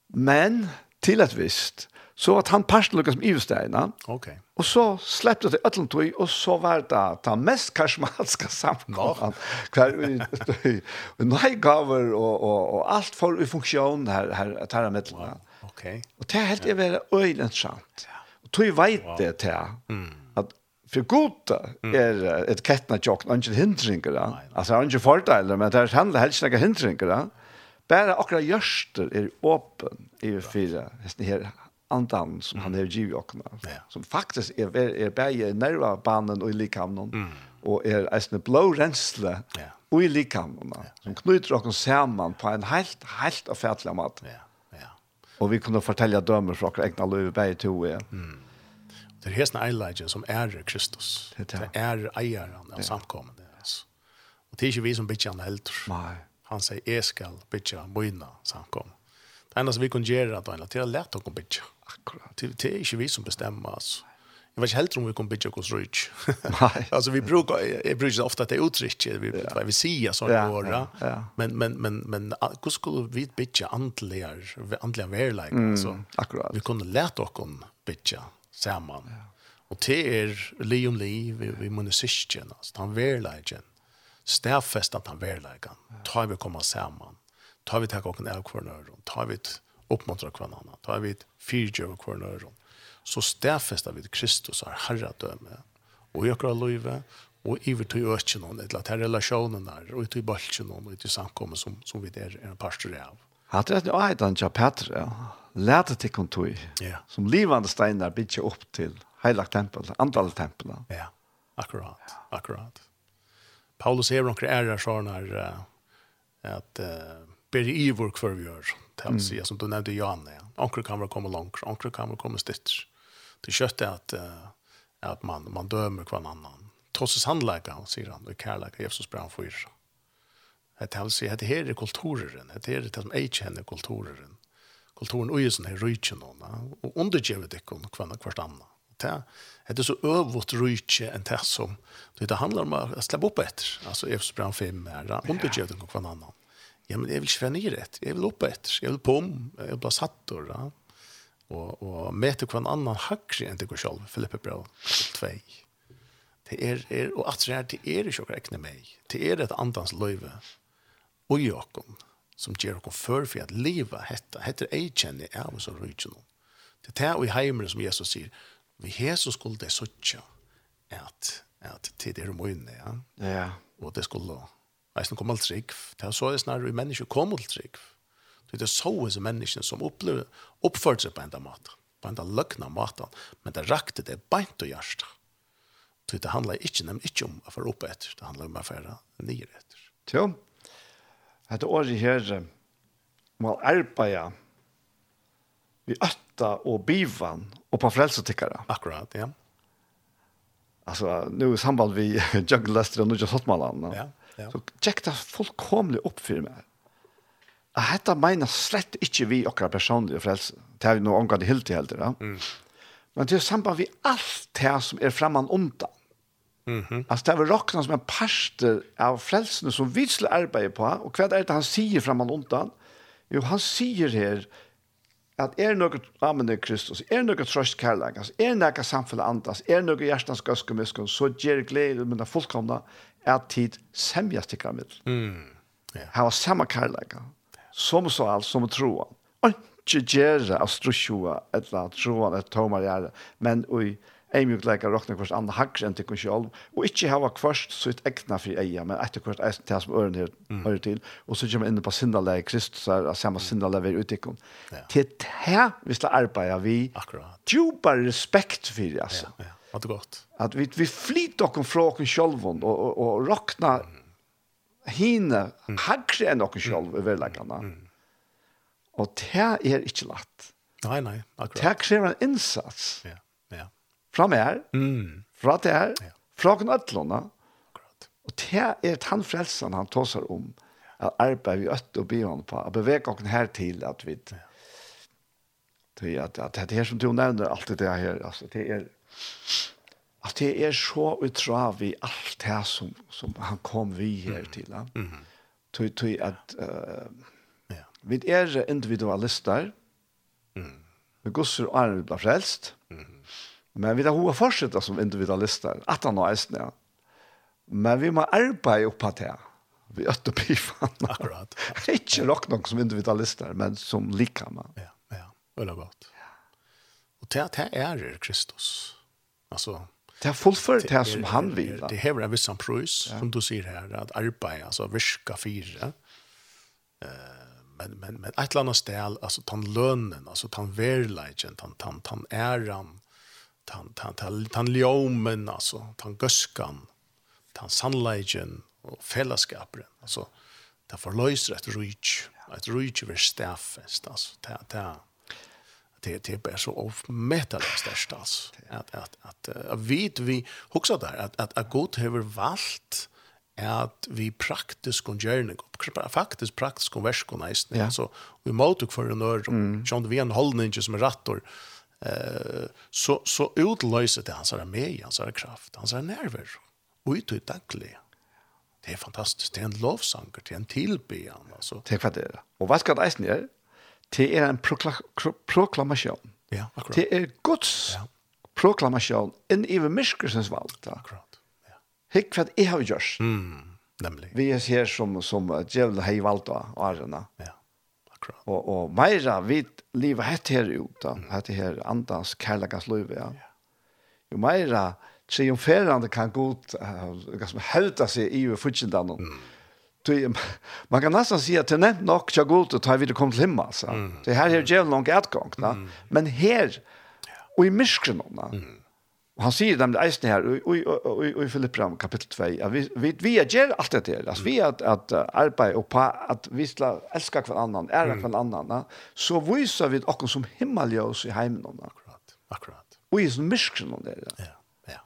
Men till ett visst så att han pastor lukket som Ivsteina. Okej. Og Och så släppte det öllum tog och så var det ta mest karismatiska [laughs] samkomman. Kvar och nej gaver och och och allt för i funktion här här här med. Okej. Och det är helt är väl öjligt sant. Ja tog veit det til at för gott är ett kettna jock ingen hindringar då. Alltså ingen fördelar men det handlar helst inga hindringar då. Bara akkurat görster är öppen i fyra. Det här andan som han har givit och som faktiskt är är bäge nerva banden och i likamnon och är en blå rensle och i likamnon som knyter och samman på en helt helt affärslig mat. Ja. Och vi kunde fortälja dömer från våra egna liv bägge to. Ja. Mm. Det er hesten Eilagen som er Kristus. Det er, det är ägaren av samkommende. Altså. Og det er ikke vi som bytter han helt. Nej. Han sier, jeg skal bytte mine samkommende. Det eneste vi kan gjøre er at att det är lätt att bytte. Akkurat. Det det er ikke vi som bestämmer. Alltså. Jag vet helt om vi kommer bygga hos Rich. [laughs] Nej. [laughs] alltså vi brukar jag brukar ofta att det är uttryck vi vad vi säger så det våra. Men men men men hur skulle vi bygga andliga andliga verkligen alltså. Akkurat. Vi kunde lära oss om bygga samman. Ja. Och det är Leon Lee vi vi måste monisisten alltså han verkligen. Stäffest att han verkligen. Tar vi komma samman. Tar vi ta och en av kvarnör. Tar vi uppmuntra kvarnarna. Tar vi fyrtjö kvarnör så stedfester vi Kristus har herredømme, og i akkurat løyve, og i vi tog økken noen, eller til relasjonen der, og til bølgen noen, og til samkommet som, som vi der er en pastor av. Han tror at det er den ja. Læte til kontor, ja. som livande steiner bygger opp til heilag tempel, andal tempel. Ja, akkurat, ja. akkurat. Paulus er noen ærer sånn her, at uh, ber i vår kvar vi gjør, til å si, som du nevnte Jan, ja. Anker kan være komme langt, anker kan være komme stitter det kött är att att man man dömer kvar annan. Trots och säger han och kärleka Jesus brann för. Det här säger det här är kulturen, det är det som är känner kulturen. Kulturen och ju sån här rychen och undergivet det kon kvar kvar annan. Det det är så övåt rycke en det som det handlar om att släppa upp ett Alltså Jesus brann fem är det kon kvar annan. Ja, men jag vill kvar ner Jeg vil vill upp Jeg vil på pom, Jeg vil bara satt då og, og møter hver annan høyre enn dere selv, Filippe Brøl, 2. Det er, er, og at det er, det er ikke å ekne meg. Det er et andans løyve og jokken som gjør dere før for at livet hetta. heter jeg kjenner jeg av så rydde noen. Det er det i heimene som Jesus sier, vi Jesus skulle det suttje at, at tid er om ja. Ja. Og det skulle, jeg snakker om alt trygg, det er så snarere vi mennesker kom alt trygg, Det er så som menneskene som upplever oppførte seg på enda mat, på enda lökna mat, men det rakte det beint och hjärsta. Så det handlar inte nämligen inte om att få opp etter, det handlar om att få nye etter. Jo, att året här må arbetar vi ötta och bivan och på frälsotickare. Akkurat, ja. Alltså, nu i samband vi [laughs] Jugglester och Nudja Sottmalan. Ja, ja. Så tjekk det fullkomlig upp för mig Jeg hette mener slett ikke vi okra personlige frelse. Det er jo noe omgående helt til helt, ja. Mm. Men det er samband vi alt det som er fremman ondan. Mm -hmm. Altså det er vel råkna som en parster av frelsene som vi skal arbeide på, og hva er det han sier fremman ondan? Jo, han sier her at er noe amen i Kristus, er noe trøst kærlighet, altså, er noe samfunnet andas, er noe hjertens gøske miskunn, så gjør glede med det fullkomne at tid semjas til kramil. Mm. Yeah. Han var samme kærlighet som så alt som troan. Och inte gärna av strusjua eller troan ett tomar gjøre, men ui, ei mjuk leika rokna kvart andre hakkar enn tikkun sjálv, og ikkje hava kvart sitt egna fri eia, men etter kvart eisen til som øren her høyre til, og så kommer inne på sinnalei Kristus er av samme sinnalei vi uttikkun. Til det vi skal arbeida vi Akkurat. djupar respekt fyrir, altså. Ja, ja. At vi, vi flyt okkur fra okkur sjálvun og, og, og rokna mm hina hakre enn okkur sjálv i verleggene. Og det er ikke lagt. Nei, nei, akkurat. Det krever en innsats. Ja, ja. Fra mer, mm. fra det her, fra knøtlene. Akkurat. Og det er den frelsen han tåser om, at arbeid vi øtt og bivån på, at bevega okkur her til at vi, ja. at, at, at det er som du nevner, alt det her, altså, det er, at det er så utra vi alt det som, som han kom vi her til. Ja. Mm -hmm. Tøy, tøy at uh, ja. vi er individualister, mm. vi gusser og er blir frelst, mm. men vi er hova fortsatt som individualister, at han er eisen, ja. Men vi må arbeide oppa til vi øtter bifan. Akkurat. [laughs] Ikke nok nok som individualister, men som likhammer. Ja, ja, veldig godt. Ja. Og til at er Kristus. Altså, Det er fullført det som han vil. Det hever en viss prøys, som du sier her, at arbeid, altså virka fire. Men, men, men et eller annet sted, altså tan lønnen, altså tan verleidjen, tan, tan, tan æran, tan, tan, tan, tan ljomen, altså tan gøskan, tan sannleidjen og fellesskaperen. Altså, det forløser et rujt, et rujt vil stafest, altså, det er det det är så of metal störst alltså att att att vet vi huxar där att att att gott över valt att vi praktiskt kon journey faktiskt praktiskt kon väsk kon nästan ja. alltså vi mottog för en år som vi en hållning som rattor eh så så utlöser det hans armé hans kraft hans nerver och ut ut dagligen Det är fantastiskt. Det är en lovsång det är en tillbyan. Alltså. Det är det. Och vad ska det eisen göra? det er en prokla proklamasjon. Ja, akkurat. Det er Guds ja. proklamasjon inn i myskelsens valg. Akkurat. Ja. Hikk hva jeg har gjort. Mm, nemlig. Vi er her som, som djevel har valgt av årene. Ja, akkurat. Og, og meira vi lever hett her ut, mm. hett her andans kærlekas liv, ja. ja. Jo meira triumferande kan godt uh, hevda seg i fortjendan. Mm man kan nästan säga att det nämnt nog så gott att ta vi kom till himmel. så. Mm. Det här är ju långt utgång. Mm. Men här och i miskren. Mm. Och han säger dem eisen här och och, och, i Filipperam kapitel 2 att vi vi vi gör allt det här. Alltså vi är att att arbeta och på att vi ska älska kvar annan, ära kvar annan. Så visar vi också som himmelljus i hemmen akkurat. Akkurat. Och i miskren där. Ja. Ja.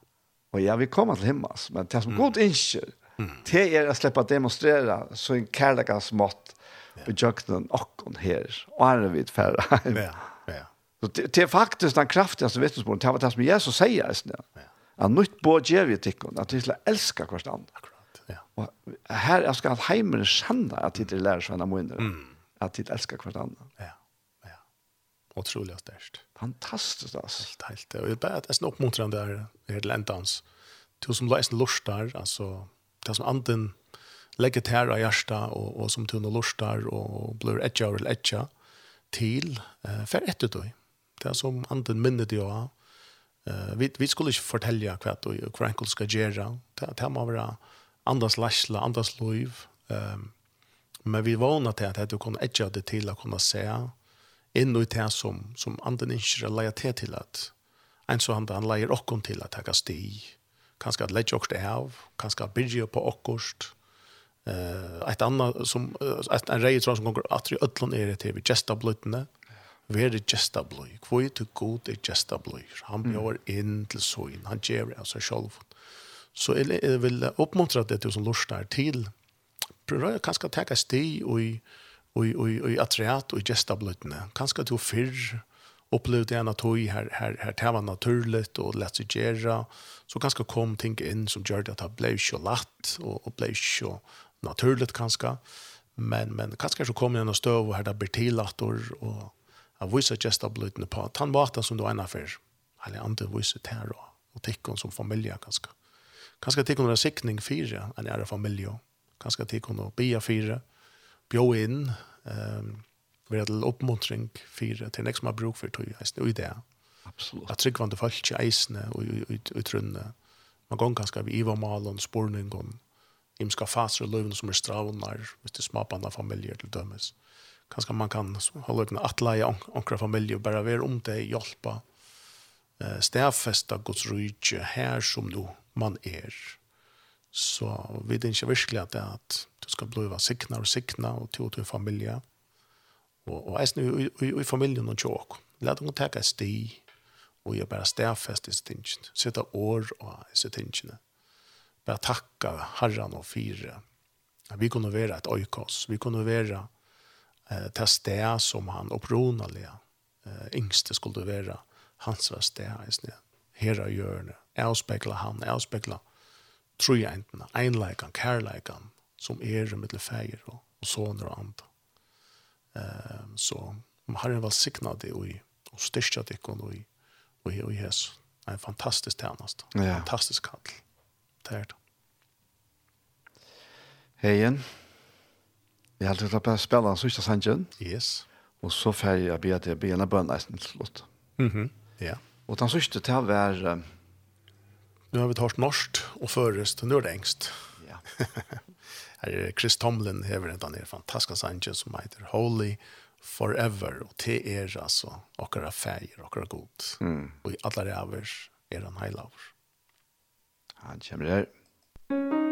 Och ja vi kommer till himmels men det som god inser. Mm Mm. Det er å slippe å demonstrere så en kærlighet mått i jøkkenen og her, og er vidt færre. Ja, ja. Så det, det er faktisk den kraftigste vittnesmålen, det var det som Jesus sier, ja. at nytt på gjør vi tikkene, at vi skal elske hvert. Akkurat, ja. Og her jeg skal heimen kjenne at de lærer seg henne mindre, mm. at de elsker hvert. Ja, ja. Otrolig størst. Fantastisk, altså. Helt, helt. Og jeg bare, jeg snakker mot den der, helt lentans. Du som leser lort der, altså, det som anden lägger tärra hjärsta och, och som tunna lustar och blir etja eller etja till eh, för ett ut det som anden minnet jag av Eh, vi, vi skulle ikke fortelle hva du og hva enkelt skal gjøre. Det, det må være andres lærsla, andres liv. Um, men vi vana til at du kunne etja det til å kunne se inn i det som, som anden ikke leier til til at en så han, han leier åkken til at jeg kan stige kanskje at lette oss av, kanskje at bygge på okkost. Uh, et annet som, uh, et, en rei som kommer at i ødlån er det til vi gesta bløytene. Vi er det gesta bløy. Hvor er det god er gesta bløy? Han bjør inn til søyn, Han gjør det av seg selv. Så jeg, jeg vil oppmuntre det til som lurer til. Prøv kanskje å ta sti og i, og i, og i, og atreat og i gesta bløytene. Kanskje til å fyrre upplevde jag att tog här här här det var naturligt och lätt att göra. Så ganska kom ting in som gjorde att det blev så lätt och och blev så naturligt ganska. men men ganska så kom jag någon stöv och hade bertilator och jag visste just att blöta på han var som du en affär. Eller andra visste det här och tyckon som familj ganska kanske tyckon en siktning fyra en ära familj. Kanske tyckon och bia fyra. Bjå in ehm um, være til oppmuntring for til nek som har bruk for tog eisne og i det. Absolutt. At tryggvande folk i eisne og i trunne. Man gong ganske vi iva malen, spurning og imska faser og løyven som er stravnar, hvis det er smapande familier til dømes. Kanskje man kan holde ut en atleie onkra familie og bare være om det, hjelpa, uh, stedfesta Guds rydje her som du man er. Så vi er ikke virkelig at det er at du skal bli sikna og sikna og til og til familie. Mm Og, og eisen i, i, i familien og tjåk. Læt henne teka et sti, og jeg bare stedfest i stingene. Sitte år og i stingene. Bare takka herran og fire. Vi kunne være et øykos. Vi kunne være eh, til sted som han oppronelig eh, yngste skulle være hans var sted eisen i her av hjørnet. Jeg avspekler han, jeg avspekler trojentene, einleikan, kærleikan, som er med til feir og, og såner og andre. Ehm så Herren var signad det och och styrka det kon och och och hes. En fantastisk tjänst. Ja. Fantastisk kall. Det är det. Hejen. Vi har alltid på spela sista sangen. Yes. Och så får jag be att jag be en bön nästan till slut. Mhm. Ja. Och den sista till var Nu har vi tagit norskt och förrest, nu är det engst. Ja. [laughs] Her er Chris Tomlin hever en den fantastiske sangen som heter Holy Forever, og det er altså okkara feir, okkara god. Mm. Og i alle ræver er han heilaver. Han kommer her. Musikk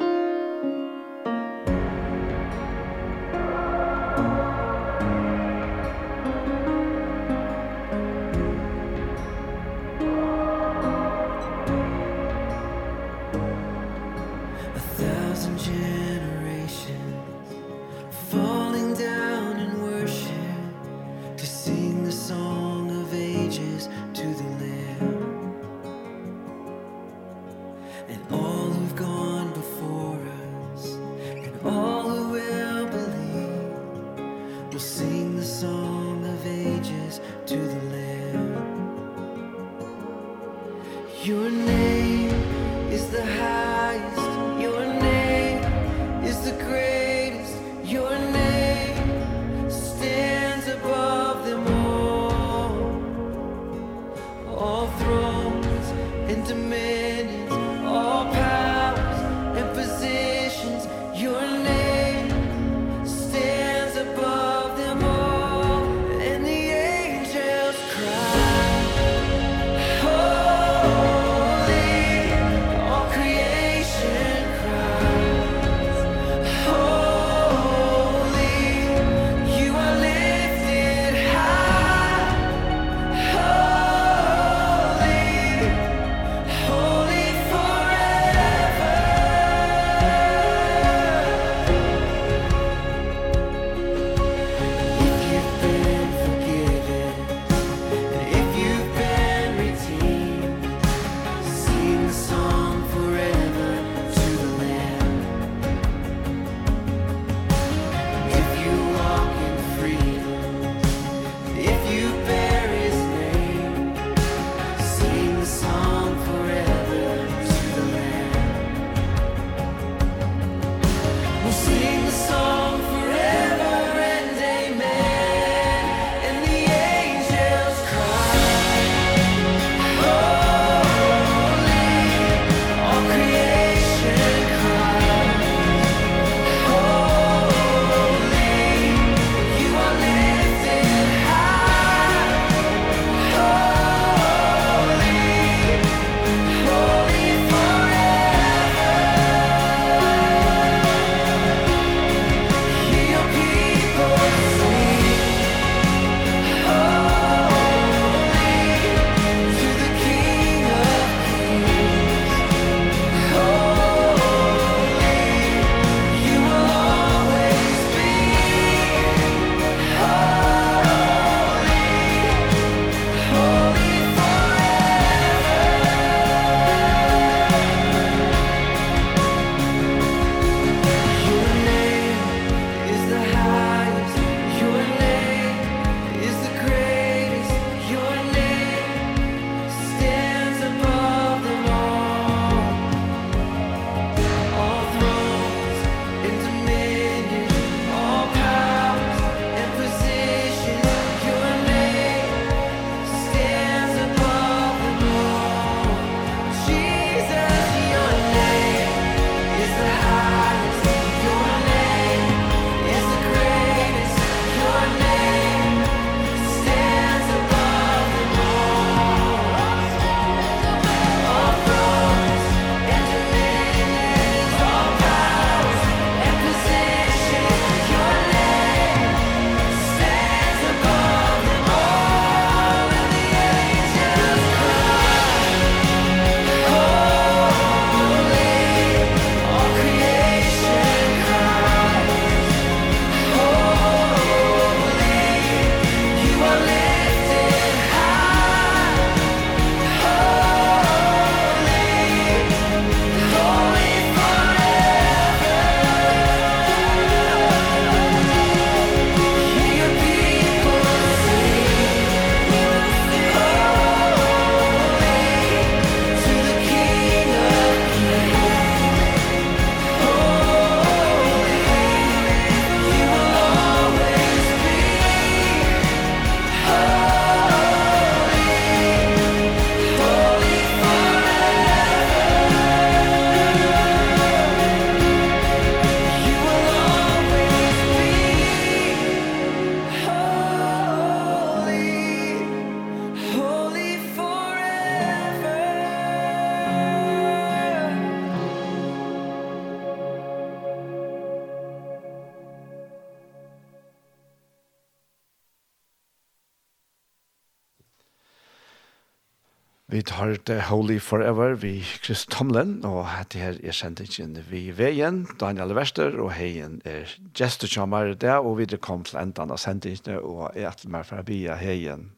hørt Holy Forever vi Chris Tomlin, og dette her er sendingen vi veien, Daniel Wester, og heien er gestorkjammer der, og vi kom til enden av sendingen, og jeg er til meg for å bia heien.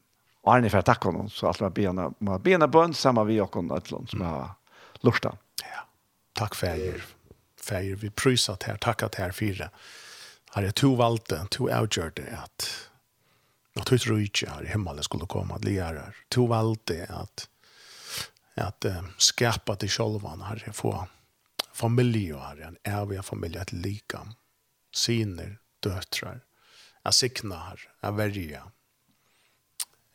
Arne for å takke henne, så alt var bia med bia bønn, sammen vi og henne, som har lurt Ja, takk for jeg feir vi prysat her, takkat her fyra. Har jeg to valgte, to avgjørte at at hur rujtje her i himmelen skulle komme at lära. Två valde att att uh, skapa till självan här få familie och här en evig familie, et lika siner, döttrar att sikna här jeg verja,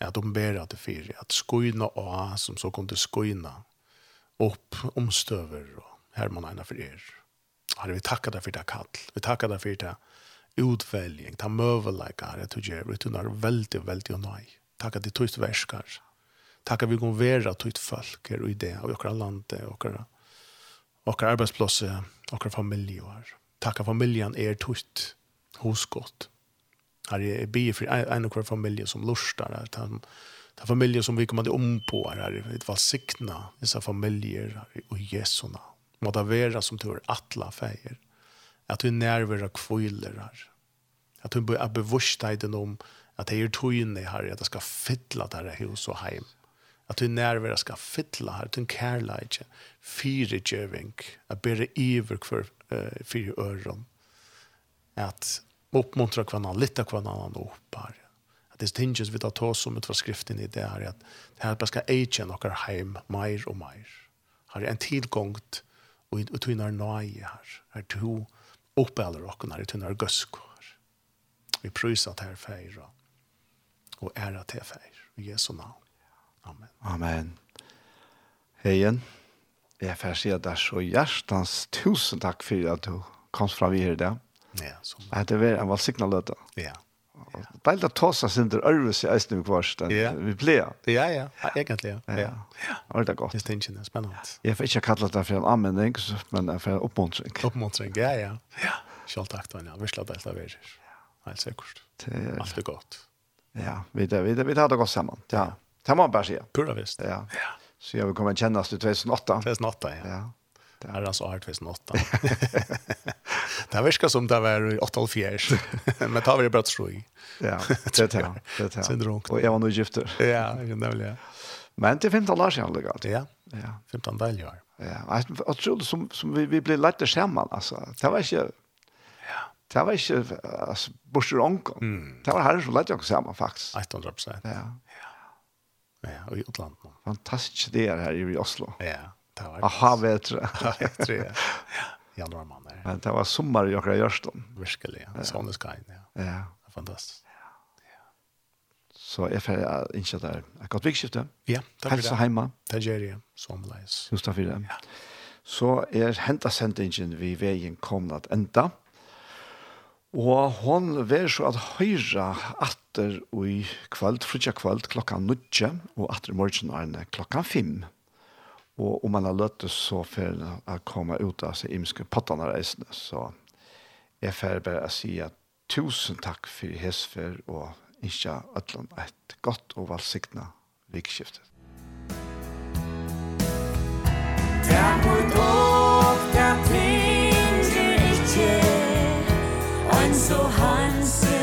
at de ber att det fyra att skojna som så kunde skojna upp omstöver och hermanarna för er. Herre, vi tackar deg for det kall. Vi tackar deg for det utväljning, ta mövelaikar, jeg tror jeg, vi tunnar väldigt, väldigt og nøy, Tackar deg tog verskar. Takk vi går vera til folk er i det, og i okra lande, og okra, okra arbeidsplasse, okra familjer. Takk at familjen er tutt hos godt. Her er bi for en og hver familie som lustar, at han ta er som vi kommer til om på her, det er valsikna, disse familier og jesuna. Må det være som tur atla feir, at vi nærvera kviler her, at vi er den om at det er tøyne her, at det skal fylla det her hos og heim at du nærvera skal fytla her, du kærleidje, fire djøving, at bere iver for uh, fire øren, at oppmuntra kvannan, lytta kvannan opp her. At det stinges vi tar ta om ut skriften i det her, at det her bare skal eikje nokkar heim, meir og meir. har en tilgångt, og i tunnar nøye her, her to oppeller okken her, i tunnar gøsko her. Vi til her feira, og æra til feir, i Jesu navn. Amen. Amen. Heien, jeg får si at det er så hjertens tusen takk for at du kom fra vi her i dag. Ja, som det. Det var en valgsignal løte. Ja. Det er litt ta seg sin der øvelse i eisen vi kvarst. Vi ble. Ja, ja, egentlig, ja. Ja, ja. Det er godt. Det er ikke spennende. Jeg får ikke kalle det for en anmenning, men for en oppmuntring. Oppmuntring, ja, ja. Ja. Selv takk, Daniel. Vi slår delt av er. Helt sikkert. Alt er godt. Ja, vi, vi, vi, vi tar det godt sammen. Ja. ja. Det må man bare si. Pura visst. Ja. ja. Så jag vill komma kjennes til 2008. 2008, ja. ja. Det är alltså har 2008. det virker som det var i 8. [laughs] Men tar vi det bare tro i. Ja, [laughs] det tar det. Det är det. Och jag var nog gifter. Ja, det vill ja. Men det 15 år siden, det Ja, ja. 15 dagar år. Ja, jeg tror som, som vi, vi blev lätt samman. Alltså. Det var inte... Ja. Det var inte alltså, borser omkom. Mm. Det var här som lätt jag samman faktiskt. 100 prosent. Ja. Ja, og i utlandet. Fantastisk det er her i Oslo. Ja, det var... Aha, vet du. [laughs] ja, jeg tror jeg. ja. Januar mann der. Men det var sommer i akkurat Gjørsten. Virkelig, ja. Sånn er inn, ja. Ja. Fantastisk. Ja. Så jeg får innkjøtt der. Godt vikskifte. Ja, takk for det. Helse hjemme. Det gjør jeg, som leis. Just takk for det. Ja. Så er hentasendingen vi veien kommet enda. Og hon vær så at høyra atter i kvöld, frutja kvöld, klokka nudje, og atter i morgen er klokka fem. Og om man har løtt så fer jeg komme ut av seg imske pottene reisende, så jeg fer bare å si at tusen takk for hesfer, og ikke ødland et godt og valgsikna vikskiftet. Takk for so handsome